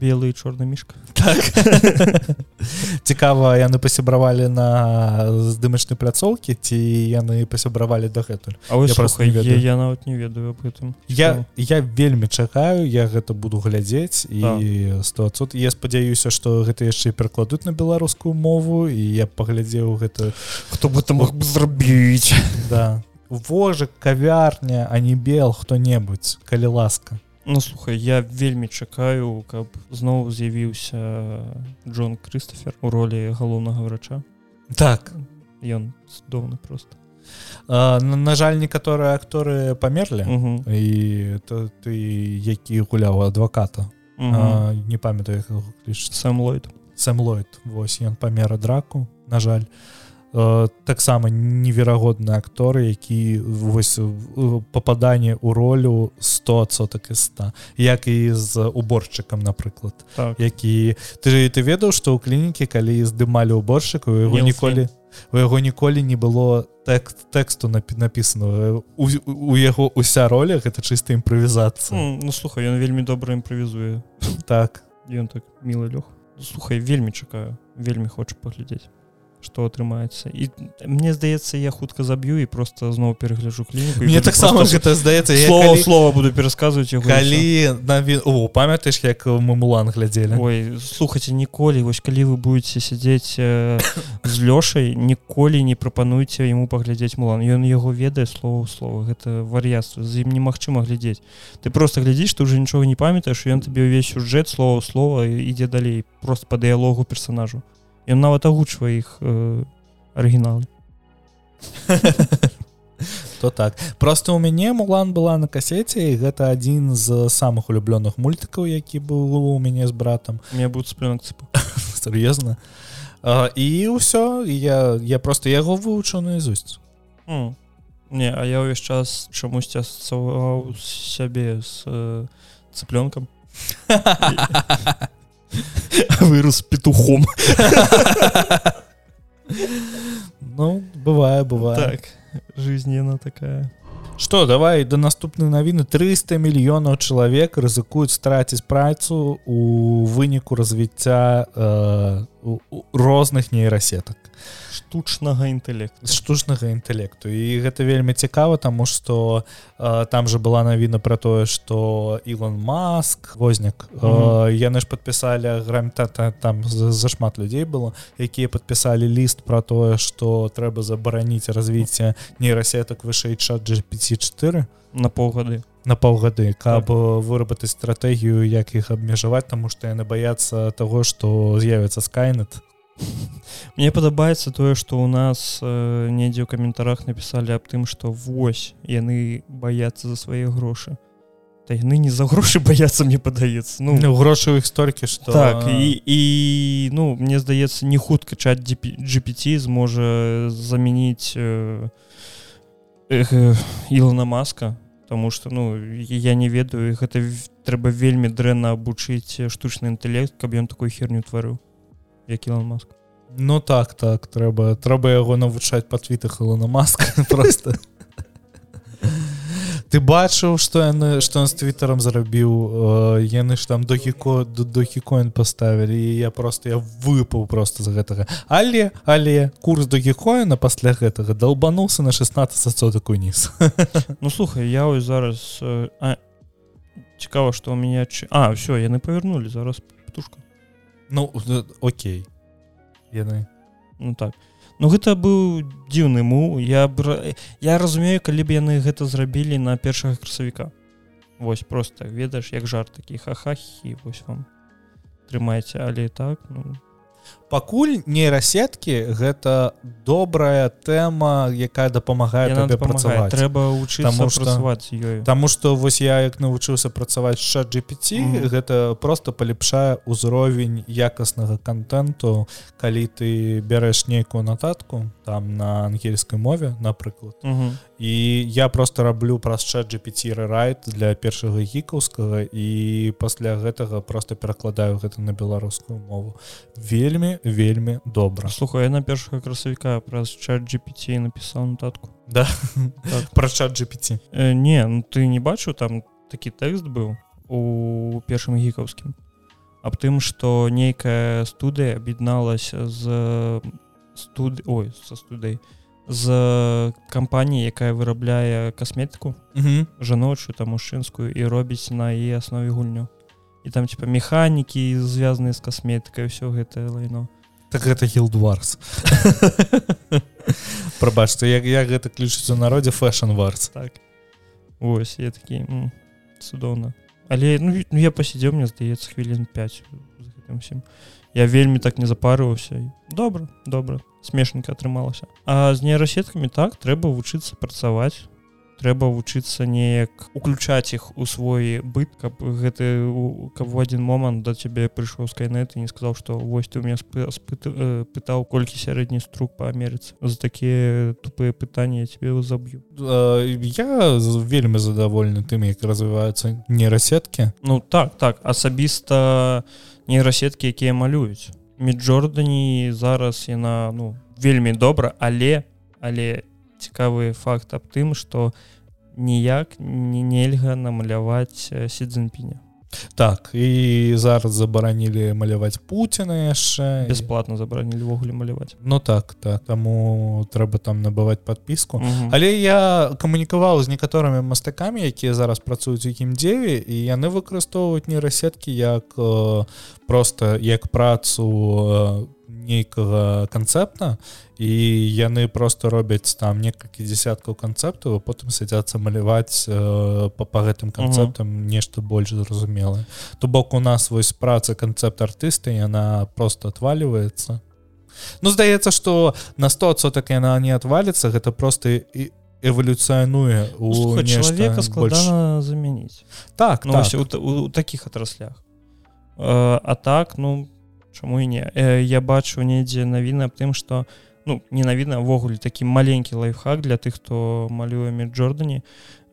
белый чорны мішка так. цікава яны пасябравалі на здымачнай пляцоўкі ці яны пасябравалі дагэтуль? Я, я, я нават не ведаю об этом я я вельмі чакаю я гэта буду глядзець і 100 да. я спадзяюся что гэта яшчэ перакладуць на беларускую мову і я паглядзеў гэта. Хто бы там мог бы зрабіць? Да. Вожак кавярня а не бел хто-небудзь калі ласка Ну слухай я вельмі чакаю каб зноў з'явіўся Джон Крыстофер у ролі галоўнага врача. Так. Ён цудоўны просто а, на, жаль некаторыя акторы памерлі. І то ты які гуляў адваката. А, не памятаю сам лойд сам лойд восьось ён памера драку на жаль. Э, таксама неверагодны акторы які вось попаданне ў ролю 100 соток і 100 як і з уборшчыкам напрыклад. Так. які ты ты ведаў што ў клінікі калі здымалі уборшчыку яго ніколі у яго ніколі не было тэкст тэксту напісана у, у яго уся роля гэта чыста імправізацыя. Mm, Ну слухай ён вельмі добра імправізуе. Так. Ён так мілы лёг слухай вельмі чакаю вельмі хочу паглядзець что атрымаецца і мне здаецца я хутка заб'ю і просто зноў перагляджу клініку мне таксама гэта здаецца слова калі... слова буду перасказваць калі на памятаеш як мы мулан глядзелі Ой слухайте ніколі вось калі вы будете сядзець э, з лёшай ніколі не прапануйце яму паглядзець мулан. Ён яго ведае слова слова гэта вар'яцтва з ім немагчыма глядзець ты просто глядзіш ты уже нічога не памятаеш ён табе ўвесь сюжэт слова слова ідзе далей просто по дыялогу персонажу ён нават агучвае іх э, арыгіналы то так. Просто у мяне мулан была на касеце і гэта адзін з самых улюблёных мультыкаў які быў у мяне з братам мне будут спленак цып сур'ёзна і ўсё я я просто яго вывучыў наізусть mm. не а я ўвесь час чамусьці асцаваў сябе з э, цыплёнкам вырос петухом. Ну бывае бывае так жизнь яна такая. Что давай до наступнай навіны 300 мільёнаў чалавек рызыкуюць страціць працу у выніку развіцця э, розных нейрасетак. Штучнага інтэлекту. Штучнага інтэлекту. І гэта вельмі цікава тому что э, там же была навіна про тое что Ілон маск возняк mm -hmm. э, яны ж подпісалі грамта там зашмат людзей было якія подпісалі ліст про тое что трэба забараніць развіцця нейрасетак вышэй чат G54 на паўгады на паўгады каб так. вырабатаць стратэгію як іх абмежаваць тому что яны баяцца того что з'явіцца скайнет Мне падабаецца тое што ў нас э, недзе ў каментарах напісалі аб тым што вось яны баяцца за свае грошы. Та яны не за грошы баяцца мне падаецца. Ну, ну грошы іх столькі што так і, і ну мне здаецца не хутка чат GPT зможа замяніць э, э, Ілона маска Таму что ну я не ведаю гэта трэба вельмі дрэнна абучыць штучны інтэлект каб ён такой херню тварыў як Ілон маск. Ну так так трэба трэба яго навучаць па твітах Ілона маска просто ты бачыў што яны што ён з твіттером зарабіў? Яны ж там дохіко дохікоін поставілі і я просто я выпаў просто з гэтага. Але але курс догікоіна пасля гэтага долбануўся на 16 соток уніз ну слухай я ось зараз а, цікава што у меня а все яны павярнулі зараз птушка ну окей. Яны. Ну так ну гэта быў дзіўны му я б я разумею калі б яны гэта зрабілі на першага красавіка. Восьось просто ведаеш як жарт такі хахахі вось вам трымайце але так ну пакуль нейрасеткі гэта добрая тэма якая дапамагае табе працаваць. Трэба вучыцца працаваць ёю. Таму што вось я як навучыўся працаваць чат GPT mm гэта просто палепшае ўзровень якаснага контенту калі ты бярэш нейкую нататку там на ангельскай мове напрыклад. Mm -hmm. і я просто раблю праз чат GPT райт для першага гікаўскага і пасля гэтага просто перакладаю гэта на беларускую мову. Вельмі вельмі добра. Слухай на першага красавіка праз чат GPT напісаў нататку да? Так. про чат GPT э, не ну ты не бачу там такі тэкст быў у першым гікаўскім? Аб тым што нейкая студыя аб'ядналася з студ ой са студай з кампаніі якая вырабляе касметыку жаночую там мужчынскую і робіць на яе аснове гульню і там типа механікі звязаныя з касметыкай ўсё гэтае лайно. Так гэта гілдварс прабачце як я гэта ключыць у народзе фэшн варс так. Ось я такі цудоўна але ну, ну я пасядзеў мне здаецца хвілін 5 всім. Я вельмі так не запарыўся добра добра смешненько атрымалася а з нейрасеткамі так трэба вучыцца працаваць трэба вучыцца неяк уключаць іх у свой быт каб гэты каб в один момант да цябе прыйшоў скайнет і не сказаў што вось ты у меня спыты пытаў колькі сярэдні струк по Амерыцы за такія тупыя пытанні тебе заб'ю. Я вельмі задаволены тым як развіваюцца нейрасеткі. Ну так так асабіста нейрасеткі якія малююць. Міджордані зараз яна ну вельмі добра але але цікавы факт аб тым что ніяк не нельга намаляваць сидзенпіня так і зараз забаранілі маляваць Пуціна яшчэ бесплатно забаранілі ввогуле маляваць. Ну так так таму трэба там набываць подпіску але я камунікаваў з некаторымі мастакамі якія зараз працуюць якім дзеве і яны выкарыстоўваюць нейрасеткі як просто як працу нейкага канцэпта і яны просто робяць там некалькі десяткаў канцэптаў потым сядзяцца маляваць э, па, па гэтым канцэптам uh -huh. нешта больш зразумелае. То бок у нас вось праца канцэпт артыста яна просто отваливается Ну здаецца что на 100 так яна не отвалится гэта просто і эволюцыянуе у ну, человека складана больш... замяніць так, ну, так. У, у, у таких отраслях э, а так ну чаму і не? Э, я бачу недзе навіны аб тым что ну не навіна ввогуле такі маленькі лайфхак для тых хто малюе меджордані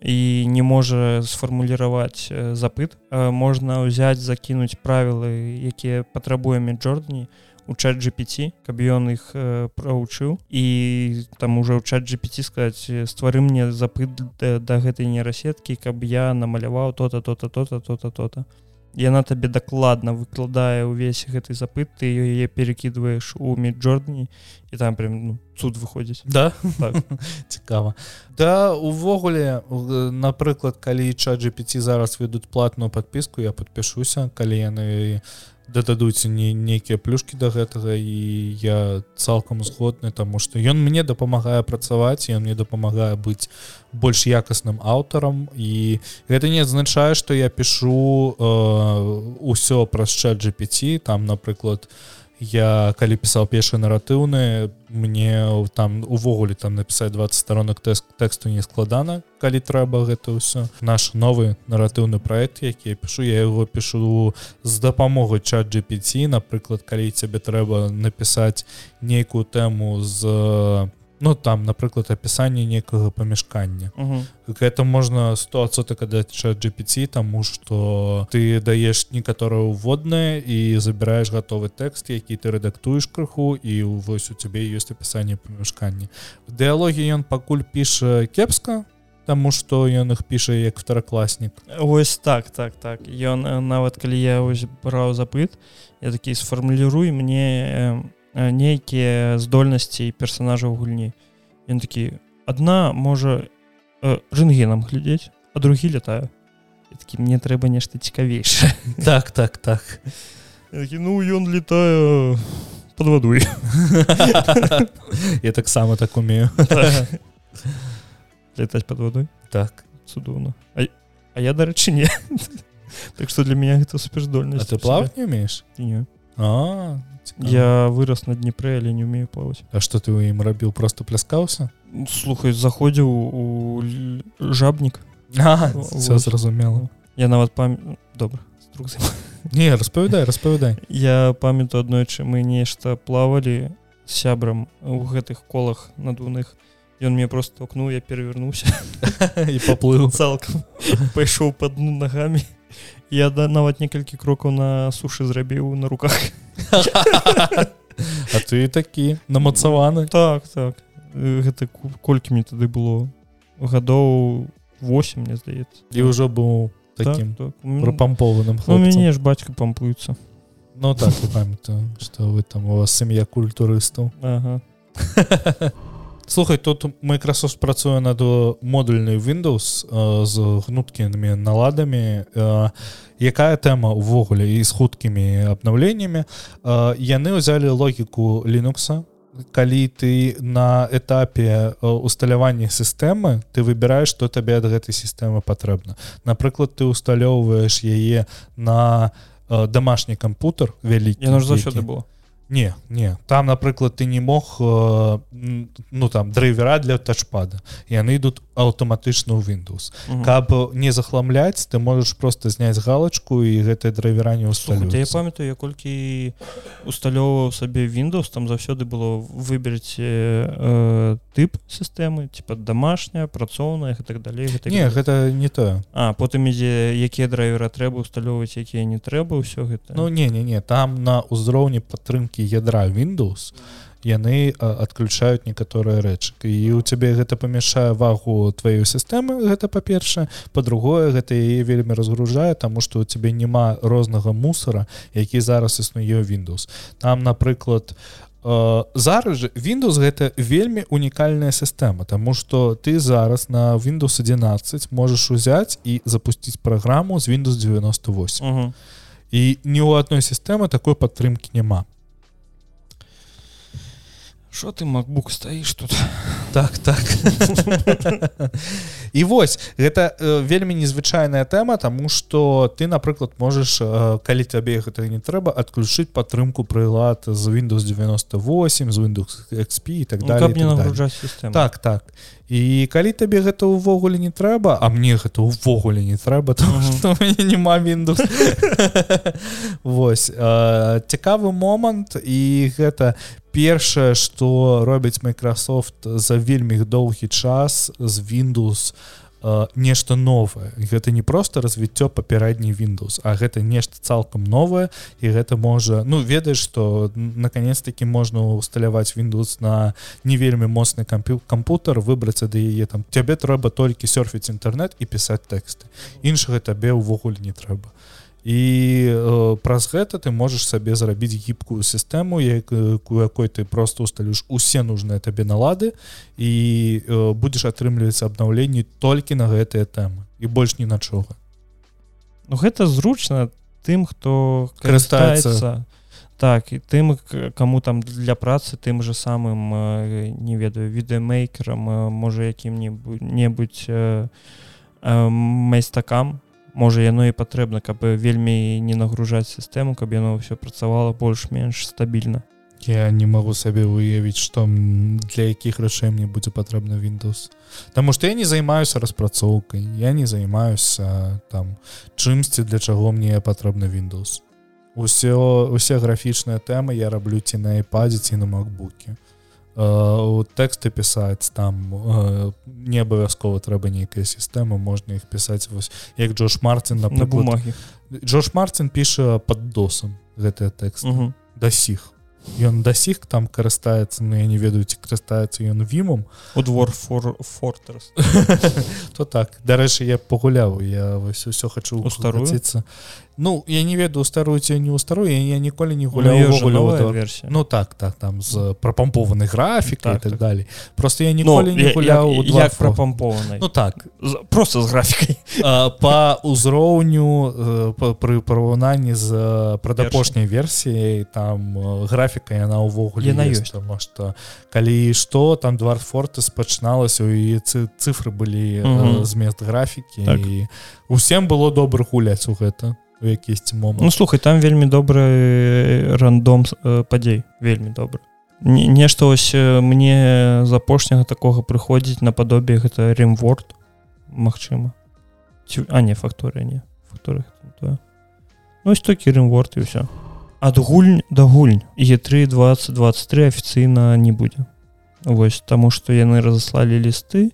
і не можа сфармуліраваць запыт можна ўзяць закінуць правілы якія патрабуе меджордані у чат GPT каб ён іх правучыў і там уже ў чат GPT сказаць ствары мне запыт да, гэтай нейрасеткі каб я намаляваў то-то то-то то-то то-то то-то яна табе дакладна выкладае ўвесь гэты запыт ты яе перекідваеш у меджордні і там прям ну, цуд выходзіць да? Так. цікава да увогуле напрыклад калі чат GPT зараз ведуць платную подпіску я подпішуся калі яны дададуць не нейкія плюшки до да гэтага і я цалкам згодны тому что ён мне дапамагае працаваць ён мне дапамагае быць больш якасным аўтарам. І гэта не азначае что я пишу э, ўсё праз чат GPT там напрыклад у я калі пісаў першыя наратыўны мне там увогуле там напісаць 20 сторонок тэст тэксту не складана калі трэба гэта ўсё. Наш новы наратыўны проект які я пишу я его пишу з дапамогай чат GPT напрыклад калі цябе трэба напісаць нейкую тэму з ну там напрыклад опісанне некага памяшкання это можна 100 даць чат GPT тому что ты даеш некаторыя уводнае і забіраеш гатовы тэкст які ты рэдактуеш крыху і вось у цябе ёсць апісанне памяшкання дыалогі ён пакуль піша кепска Таму што ён іх піша як вторакласнік Вось так так так. Ён нават калі я ось браў запыт я такі сфармуліруй мне нейкія здольнасці персонажаў гульні. Ён такі адна можа рэнтгенам глядзець а другі лятаю такі мне трэба нешта цікавейшае так так так. Такі, ну ён летае под вадой я таксама так умею. Летаць под вадой? Так. Цудоўна. А, а я дарэчы не. Так что для меня гэта суперздольнасць. Ты плав не умееш? Не. А я вырос на днепрэ але не умею плаваць А что ты у ім рабіў просто пляскаўся слухай заходзіў у жабнік все зразумела я нават пам добра не распавядай распавядай я памятаю аднойчы мы нешта плавалі сябрам у гэтых колах надувных ён мне просто окну я перевернуўся і поплыл. Цалкам пайшоў под дну ногами я да нават некалькі крокаў на сушы зрабіў на руках. А ты такі намацаваны. Так так. Гэта колькі мне тады было? Гадоў 8 мне здаецца. І ўжо быў таким так, так. прапампованым у мяне ж бацька пампуецца Ну так памятаю что вы там у вас сям'я культурыстаў. Ага. слухай тут Microsoft працуе над модульнай Windows з гнуткімі наладамі якая тэма увогуле і з хуткімі абнаўленнямі яны ўзялі логіку Linux калі ты на этапе усталявання сістэмы ты выбіраеш што табе ад гэтай сістэмы патрэбна напрыклад ты усталёўваеш яе на домашні кампутер вялікі заўсёды было не не. Там напрыклад ты не мог э, ну там драйвера для тачпада яны ідут аўтаматычна ў Windows. Угу. каб не захламляць ты можаш просто зняць галочку і гэтае драйвера не усталю я памятаю я колькі усталёўваў сабе Windows там заўсёды было выберце э, тып сістэмы типа домашняя працоўная і так далей гэта не гэта не то а потым ідзе якія драйвера трэба усталёўваць якія не трэба ўсё гэта. Ну не не не там на ўзроўні падтрымки часткі ядра Windows яны адключаюць некаторыя рэчы. І у цябе гэта памяшае вагу тваёй сістэмы гэта па-першае. Па-другое гэта яе вельмі разгружае таму што у цябе няма рознага мусора які зараз існуе Windows. Там напрыклад зараз же Windows гэта вельмі унікальная сістэма Таму што ты зараз на Windows 11 можаш узяць і запусціць праграму з Windows 98 угу. і ні ў адной сістэмы такой падтрымки няма Що ты макбук стаіш тут? Так так і вось гэта э, вельмі незвычайная тэма тому что ты напрыклад можаш э, калі цябе гэта не трэба адключыць падтрымку прылад з Windows 98 з Windows XP і так далее ну, не нагружаць так так. І калі табе гэта ўвогуле не трэба а мне гэта ўвогуле не трэба няма Windows. Вось э, цікавы момант і гэта першае что робіць Microsoft за вельмі доўгі час з Windows нешта новае гэта не просто развіццё папярэдні Windows а гэта нешта цалкам новае і гэта можа ну ведаеш что наконец-таки можна усталяваць Windows на не вельмі моцны кампю кампутер выбрацца да яе там цябе трэба толькі серфіць інтэрнет і пісаць тэксты іншага табе ўвогуле не трэба і э, праз гэта ты можаш сабе зрабіць гібкую сістэму якую якой ты просто усталюш усе нужныя табе налады і э, будзеш атрымлівацца абнаўленні толькі на гэтыя тэмы і больш ні на чога Ну гэта зручна тым хто карыстаецца. так і тым кому там для працы тым же самым э, не ведаю відэамейкерам можа якім-небудзь майстакам можа яно і патрэбна каб вельмі не нагружаць сістэму каб яно ўсё працавала больш-менш стабільна. Я не магу сабе выявіць што для якіх рашэй мне будзе патрэбна Windows. Таму што я не займаюся распрацоўкай я не займаюся там чымсьці для чаго мне патрэбна Windows. Усё усе графічныя тэмы я раблю ці на iPadзе ці на макбуке у тэксты пісаць там не абавязкова трэба нейкая сістэма можна іх пісаць вось як Джош Мартин на бумагі Джош Мартин піша под досам гэтыя тэкст да сіх ён да сіх там карыстаецца но ну, я не ведаю ці карыстаецца ён вімом у двор фор фортерс то так. Дарэчы я пагуляў я вось усё хочу устаруціцца Ну я не ведаю старую ці не ў старую я ніколі не гуляю ну, версія Ну так так там з прапампованай графікай так, так, так. далей просто я ніколі ну, не гуляў як прапампованай Ну так. З, просто з графікай по ўзроўню пры параўнанні з прадапошняй версіяй там графіка яна ўвогуле на ёсць тому что калі што там двар форта спачыналася і цифры былі змест графікі так. і усім было добра гуляць у гэта якісьці момент Ну слухай там вельмі добры рандом падзей вельмі добры нешта ось мне з апошняга такога прыходзіць нападобе гэта ремворд Мачыма а не факторыя не. Факторы ну, ось толькі ремворд і ўсё ад гульнь да гульнь. Е3 2023 афіцыйна не будзе Вось таму што яны разаслалі лісты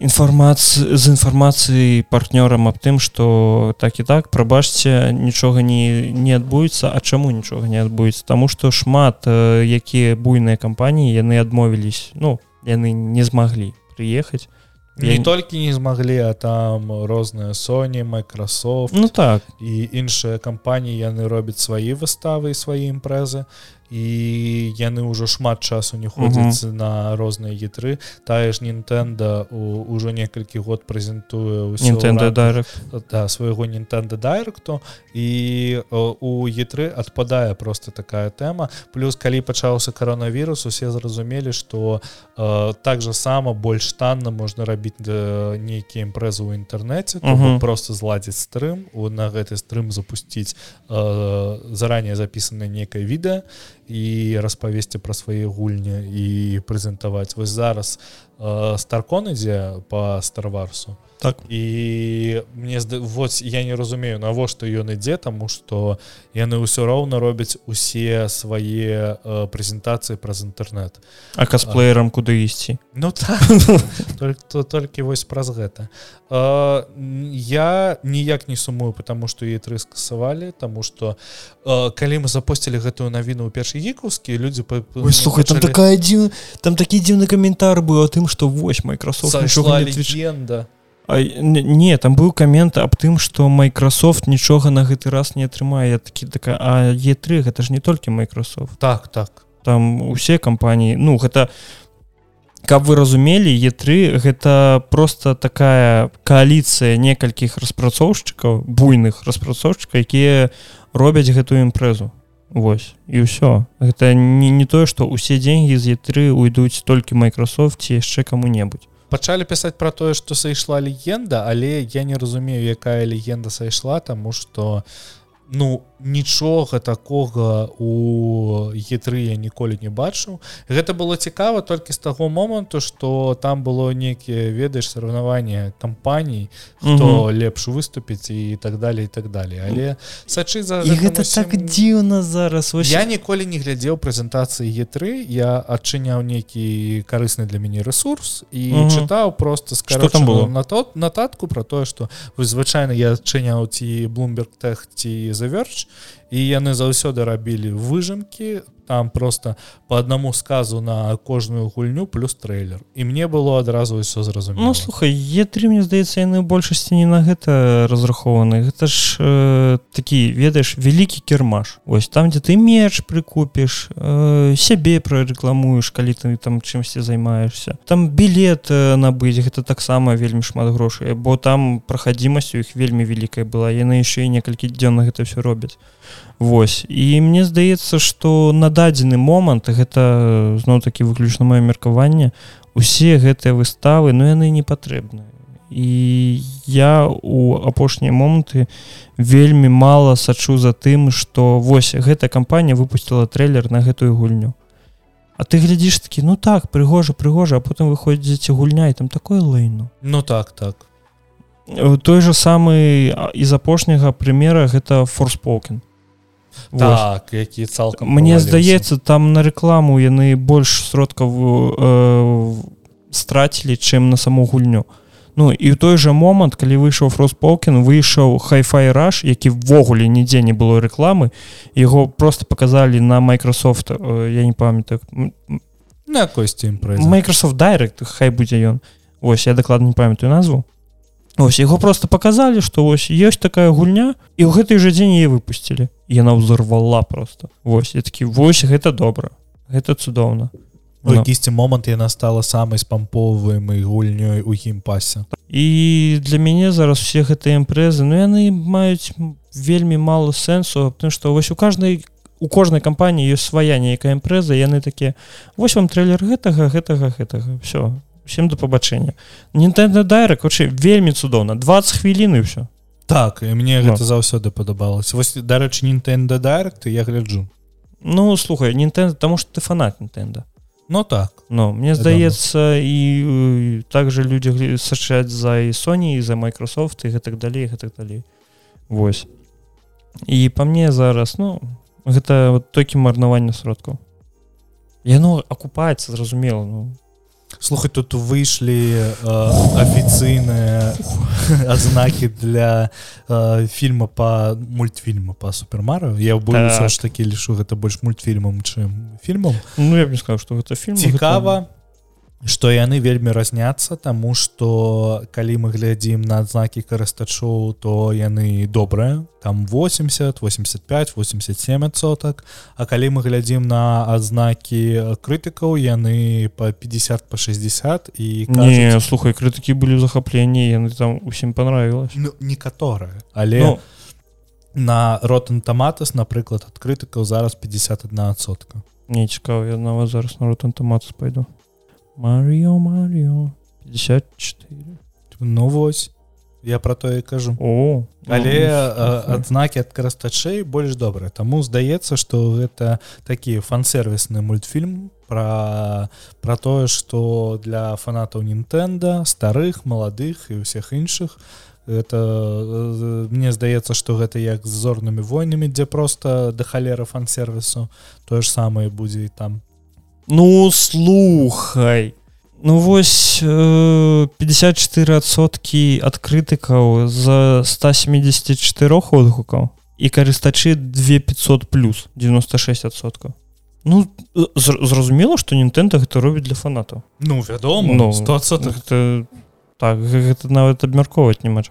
інфармацыі з інфармацыяй партнёрам аб тым што так і так прабачце нічога не не адбудзецца. А чаму нічога не адбудзецца? Таму што шмат якія буйныя кампаніі яны адмовілись ну яны не змаглі прыехаць. Не я... толькі не змаглі а там розныя Sony Microsoft Ну так. і іншыя кампаніі яны робяць свае выставы свае імпрэзы і яны ўжо шмат часу не ходзяць uh -huh. на розныя е3 тая ж Нінтэнда ўжо некалькі год прэзентуе да, свайго Нінтэнда дайректу і у е3 адпадае просто такая тэма. Плюс калі пачаўся каронавірус усе зразумелі што так жа сама больш танна можна рабіць нейкія імпрэзы ў інтэрнэце. Uh -huh. просто зладзіць стрым на гэты стрым запусціць заранее запісана некае відэа і распавесці пра свае гульні і прэзентаваць. Вось зараз э, старкон ідзе по старварсу так. І мне вот я не разумею навошта ён ідзе таму што яны ўсё роўна робяць усе свае э, прэзентацыі праз інтэрнэт. А касплеерам а, куды ісці? Ну так, только, то, толькі вось праз гэта. Э, я ніяк не сумую потому что е3 скасавалі тому что э, калі мы запусцілі гэтую навіну ў першай гікаўскі людзі слухай там такая дзіва там такі дзіўны каментар быў о тым что вось Microsoft легенда. Не там быў камент аб тым что Microsoft нічога на гэты раз не атрымае такі такая а е3 гэта ж не толькі Microsoft так так. Там усе кампаніі ну гэта каб вы разумелі е3 гэта просто такая коаліцыя некалькіх распрацоўшчыкаў буйных распрацоўшчыка якія робяць гэтую імпрэзу Вось. І ўсё. Гэта не, не тое што усе деньги з е3 уйдуць толькі Microsoft ці яшчэ кому-небудзь пачалі пісаць пра тое што сайшла легенда але я не разумею якая легенда сайшла таму што ну нічога такога у е3 я ніколі не бачыў. Гэта было цікава толькі з таго моманту что там было некіе ведаеш соревнование кампаній хто лепш выступіць і так далее і так далее але сачы за гэта усім... так дзіўна зараз вось... я ніколі не глядзеў прэзентацыі е3 я адчыняў нейкі карысны для мяне ресурс і угу. чытаў просто скажу там было? на тот нататку про тое что вы звычайна я адчыняў ці bloomberg тех ці заверч і яны заўсёды рабілі выжымкі там просто по одному сказу на кожную гульню плюс трейлер. І мне было адразу ўсё зразумела ну, слухай е3 мне здаецца яны большасці не на гэта разрахованы гэта ж э, такі ведаеш вялікі кірмаш ось там дзе ты меч прыкупіш э, сябе прарэкламуеш калі ты там чымсьці займаешься там білет набыць гэта таксама вельмі шмат грошай бо там прахадзімасць у іх вельмі вялікая была яны яшчэ і некалькі дзён на гэта все робяць Вось. І мне здаецца што на дадзены момант гэта зноў такі выключна маё меркаванне усе гэтыя выставы но ну, яны не патрэбныя. І я у апошнія моманты вельмі мала сачу за тым што вось гэтая кампанія выпустила трейлер на гэтую гульню. А ты глядзіш такі ну так прыгожа прыгожа а потым выходзіце гульня і там такое лейну Ну так так. Той же самы з апошняга прымера гэта форспокен так які цалкам мне здаецца там на рэкламу яны больш сродкаў э, страцілі чым на саму гульню. Ну і ў той жа момант калі выйшаў фростполкін выйшаў хайфай раш які ввогуле нідзе не было рэкламы яго просто показалі на Microsoft э, я не памятаю на косці Microsoft Direct хай будзе ён ось я дакладна не памятаю назву ось яго просто показалі что ось ёсць такая гульня і ў гэтай жа дзень яе выпусцілі яна ўзорвала просто. Восьось я такі вось гэта добра гэта цудоўна якісьці момант яна стала самай спамповаемай гульнёй у геймпасе і для мяне зараз все гэтыя імпрэзы ну яны маюць вельмі мало сэнсу потому что вось у каждой у кожнай кампаніі ёсць свая нейкая імпрэза яны такія вось вам трейлер гэтага гэтага гэтага все всем до пабачэння Нтэнда дайра хоча вельмі цудоўна 20 хвілін і все так і мне гэта заўсёды падабалася вось дарэчы Nintendo Direct я гляджу. Ну слухай Nintendo таму что ты фанат Nintendo. Ну так. Но мне здаецца і также людзі сачаць за і Sony і за Microsoft і гэтак далей гэтак далей Вось. І по мне зараз ну гэта вот толькі марнаванне сродкаў яно акупаецца зразумела ну слухай тут выйшлі э, афіцыйныя адзнакі для э, фільма по мультфільма по супермару я так. ж такі лішу гэта больш мультфільмам чым фільмам Ну я б не сказал что гэта фільм цікава гэта што яны вельмі разняцца таму што калі мы глядзім на адзнакі карыстачоў то яны добрыя. Там 80 85 87соток А калі мы глядзім на адзнакі крытыкаў яны по 50 по 60 і кажуць, не слухай крытыкі былі захапленні яны там усім понравилось ну, некаторыя але ну, на ротан таматас напрыклад ад крытыкаў зараз 51сотка не цікава я нават зараз на ротан таматас пойду Маріо Маріо 54 Ну вось я про тое кажу. О але ну, адзнакі ад карастачэй больш добрыя Таму здаецца што гэта такі фан-сервісны мультфільм про про тое што для фанатаў Нінтэнда старых маладых і ўсіх іншых это мне здаецца што гэта як з зорнымі войнамі дзе просто да халера фан-сервісу тое ж самае будзе і там Ну слухай. Ну вось э, 54соткі адкрытыкаў за 174 отгукаў. І карыстачы 2500 плюс 96соткаў Ну зразумела што Нтэнда гэта робіць для фанатаў. Ну вядома ну, 100 гэта, так гэта нават абмяркоўваць няма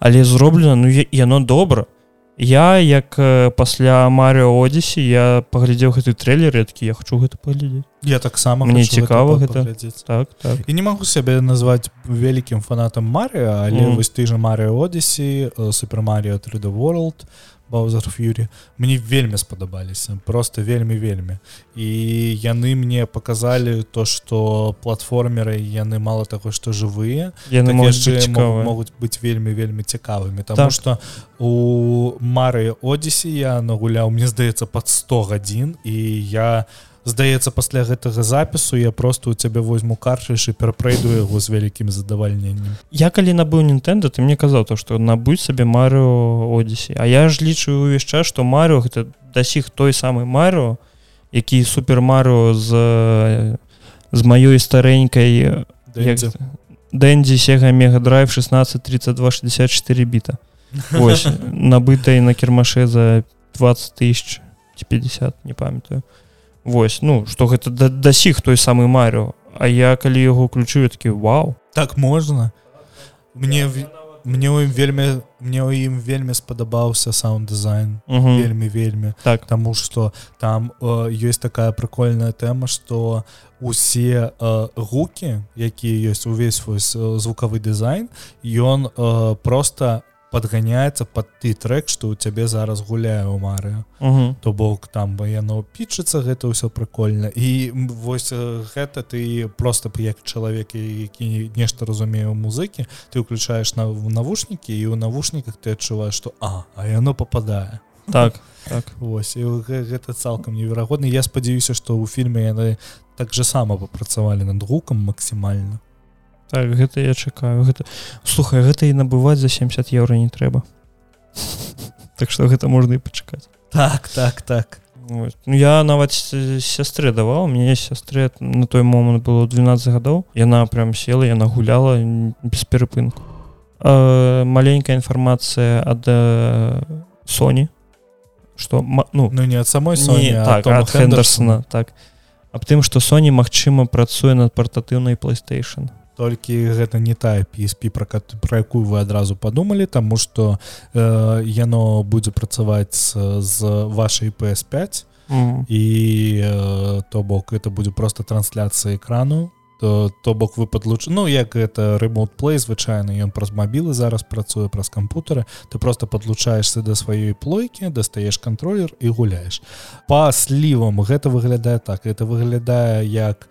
але зроблена ну яно добра я як пасля Марыо Одесі я паглядзеў гэты трейлер рэдкі я хочу гэта паглядзець я таксама мне цікава гэта, гэта. Так, так. і не магу сябе назваць вялікім фанатам Марыо але mm. вось ты же Марыо Одесі супермарыо 3D world баузер фьюрі мне вельмі спадабаліся просто вельмі вельмі. І яны мне показалі то что платформеры яны мало таго что жывыя яны так могуць быць вельмі вельмі цікавымі. Тому так. что у мары одесі я нагуляў мне здаецца под 100 гадзін і я не здаецца пасля гэтага запісу я просто у цябе возьму карчыш і перапрайду яго з вялікім задавальненнем. Я калі набыў Нтэнда ты мне казаў то што набыць сабе Марыо Одесі А я ж лічу увесь час што Марыо гэта дасіх той самы Марыо які супер Марыо з з маёй старэнькай Дэндзі сега мегадрайв 16 32 64 біта. Набытай на кірмаше за 20 тысяч 50 не памятаю Вось ну что гэта да, дасіх той самы Марыо А я калі яго уключу такі Вау! Так можна. Мне мне ў ім вельмі мне ў ім вельмі спадабаўся саунд-дызайн. Вельмі вельмі. Так. Таму что там э, ёсць такая прикольная тэма что усе э, гукі якія ёсць увесь вось звукавы дызайн ён э, просто подганяецца под ты трек что у цябе зараз гуляе у мары. То бок там бы яно пічыцца гэта ўсё прикольно. І вось гэта ты просто як чалавек які нешта разумею музыкі ты уключаешь на навушнікі і у навушніках ты адчуваешь что а а яно попадае так так. Вось гэта цалкам неверагодна. Я спадзяюся что у фільме яны так же сама папрацавалі над гукам максімальна так гэта я чакаю гэта слухай гэта і набываць за 70 еўра не трэба. Так что гэта можна і пачакаць. Так так так. Вот. ну, я нават сястры даваў мне сястры на той момант было 12 гадоў. Яна прям села яна гуляла без перапынку. Маленькая інфармацыя ад Соні что ну ну не ад самой Соні, не, так, Хендерсона так. Аб тым што Соні магчыма працуе над партатыўнай PlayStation толькі гэта не тая PSP пра пра якую вы адразу падумалі таму што э, яно будзе працаваць з, з вашай PS5 mm. і э, то бок это будзе просто трансляцыя экрану. То, то бок вы падлуч Ну як это ремонт плей звычайна ён праз мабілы зараз працуе праз кампутары ты просто падлучаешься да сваёй плойкі дастаеш контроллер і гуляеш па слівам гэта выглядае так. Это выглядае як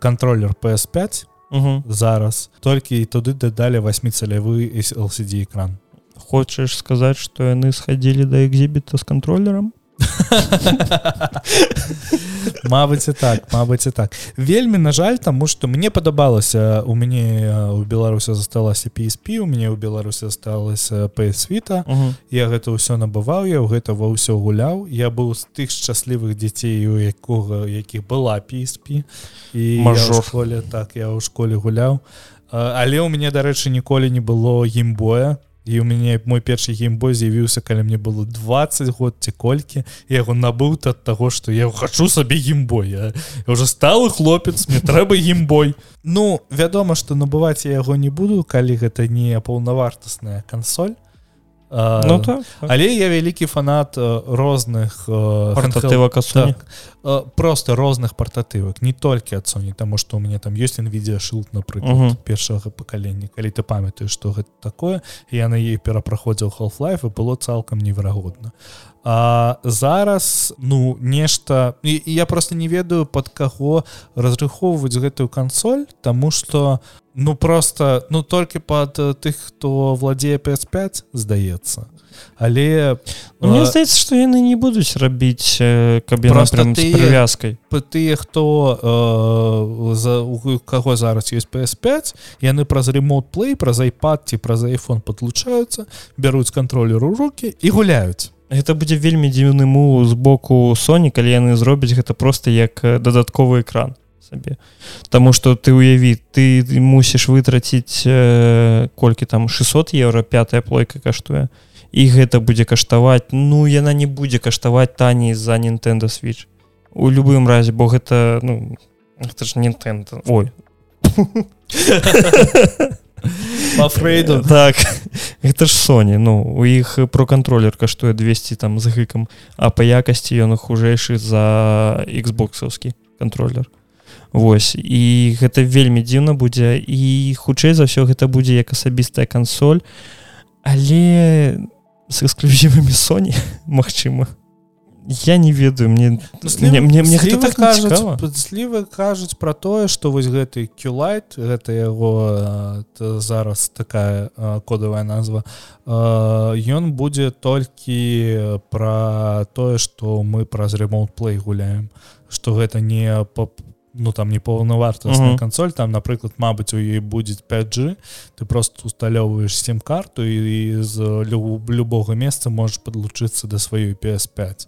контроллер PS5 угу. зараз. Толькі туды дадалі восьміцалявы LCD экран. Хочаш сказаць што яны схадзілі да экзібіта з контроллером Мабыць і так Мабыць і так. Вельмі на жаль таму што мне падабалася у мяне у беларусі засталася PSP у мяне ў беларусі засталася псвіта я гэта ўсё набываў я ў гэта ва ўсё гуляў. Я быў з тых шчаслівых дзяцей у якога якіх была PSP і школе так я ў школе гуляў. Але ў мяне дарэчы ніколі не было імбоя і у мяне мой першы геймбой з'явіўся калі мне было 20 год ці колькі яго набыў ад таго што я хачу сабе геймбой я, я уже сталы хлопец мне трэба геймбой. Ну вядома што набываць я яго не буду калі гэта не паўнавартасная кансоль ну, так, так. але я вялікі фанат розных портатывак так, просто розных портатывак не толькі ад Sony таму што у мяне там ёсць нвідзеа шылд напрыклад першага пакалення калі ты памятаеш што гэта такое я на ей перапраходзіў half-life і было цалкам неверагодна А зараз ну нешта і, і я просто не ведаю под каго разрыхоўваць гэтую кансоль тому что ну просто ну толькі под тых хто владзее PS5 здаецца але ну, мне здаецца что яны не будуць рабіць каб прывязкай тыя хто э, за у каго зараз есть PS5 яны праз ремонт плей праз iPad ці праз iPhone подлучаюцца бяруць контроллеру руки і гуляюць гэта будзе вельмі дзіўны му з боку Соні калі яны зробяць гэта просто як дадатковы экран сабе Таму что ты уяві ты мусіш вытраціць э, колькі там 600 евро пятая плойка каштуе і гэта будзе каштаваць ну яна не будзе каштаваць таней за Nintendo switch. У любым разе бо гэта ну это ж Nintendo. Ой. Фрейду. Так гэта ж Соні ну у іх про контроллер каштуе 200 там з гыкам а па якасці ён хужэйшы за xбоксаўскі контроллер Вось і гэта вельмі дзіўна будзе і хутчэй за ўсё гэта будзе як асабістая кансоль але з эксклюзівамі Соні Мачыма я не ведаю мне слівы, мне, мне, гэта так кажуць слівы кажуць про тое что вось гэты кюлайт гэта яго зараз такая кодавая назва ён будзе толькі про тое что мы праз ремонт плей гуляем что гэта не по ну там не паўнавартасная uh -huh. кансоль там напрыклад Мабыць у ей будет 5g ты просто усталёўваешь сім-карту і з любога месца можешь подлучыцца до сваёй PS5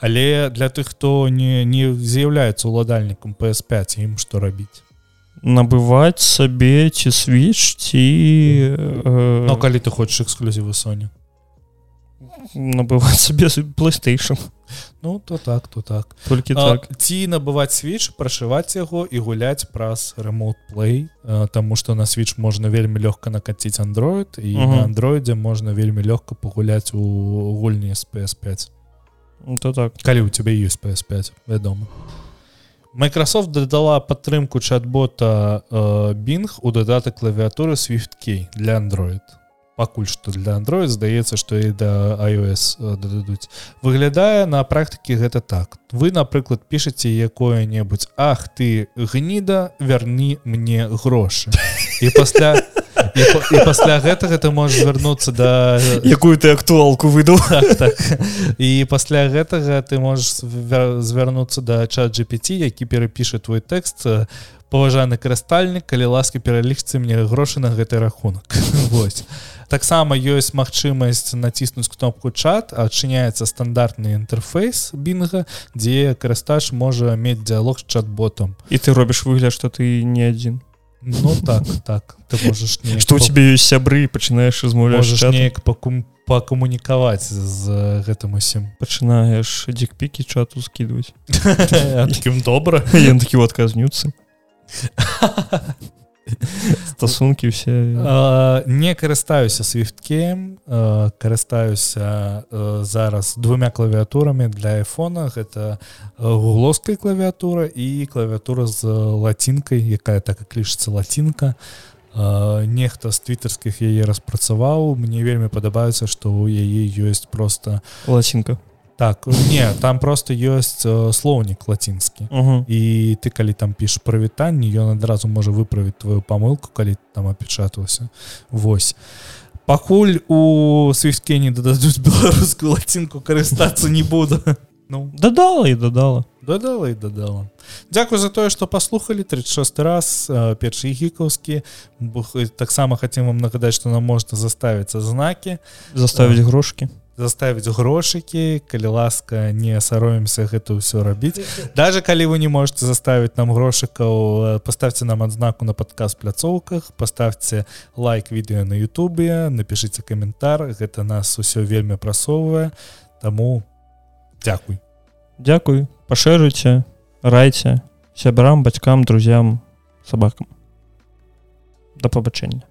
але для тых хто не не з'яўляецца уладальнікам PS5 ім што рабіць набываць сабе ці switch ці э... Ну калі ты хочаш эксклюзівы Соня набываць сабе playstation. Ну то так то так. Толькі так. ці набываць switch прашываць яго і гуляць праз ремонт play Таму что на switch можна вельмі лёгка накаціць Android і uh -huh. на андроідзе можна вельмі лёгка пагуляць у гульні з PS5 Ну, то так. Калі у тебя есть PS5 вядома Microsoft дадала падтрымку чат-бота э, Bing у дадатак клавіатуры SwiftK для Android пакуль што для Android здаецца што і да iOS дададуць выглядае на практыкі гэта так. Вы напрыклад пішаце якое-небудзь Ах ты гніда вярні мне грошы і пасля і, пасля гэтага ты можешь звярнуцца да якую ты актуалку выдаў так, так. і пасля гэтага ты можешь звярнуцца да чат GPT які перапіша твой тэкст паважаны карыстальнік калі ласка пералічце мне грошы на гэты рахунак Вось таксама ёсць магчымасць націснуць кнопку чат адчыняецца стандартны інтэрфейс бінга дзе карыстач можа мець дыалог з чат-ботом і ты робіш выгляд што ты не адзін Ну так так. Ты можаш что у тебе ёсць сябры пачынаеш размаўляш неяк пакум пакамунікаваць з гэтым усім. Пачынаеш дзікпікі чату скідваць добра ён такі вот казнюцца стасункі ўсе не карыстаюся свифткем карыстаюся зараз двумя клавіатурамі для айфона гэта гугловская клавіатура і клавіатура з лацінкай якая так і клішыцца лацінка нехта з твіттерскіх яе распрацаваў мне вельмі падабаецца што ў яе ёсць просто лацінка так не там просто ёсць э, слоўнік лацінскі uh -huh. і ты калі там піш прывітанне ён адразу можа выправіць твою памылку калі там апечатваўся Вось. Пакуль у свіске не дададуць беларускую лацінку карыстацца не буду. Ну. Дадала і дадала дадала і дадала Дякую за тое што паслухалі 36 раз першы гікаўскі таксама хацем вам нагадаць што нам можна заставіцца знакі заставіць грошкі заставіць грошыкі калі ласка не саромемся гэта ўсё рабіць. Даже калі вы не можете заставіць нам грошыкаў поставьте нам адзнаку на падказ пляцоўках поставьте лайк відэо на Ютубе напишите каментар гэта нас усё вельмі прасоўвае. Таму дзякуй. Дякуй пашырыце райце. Сябрам бацькам друзям сабакам. Да пабачэння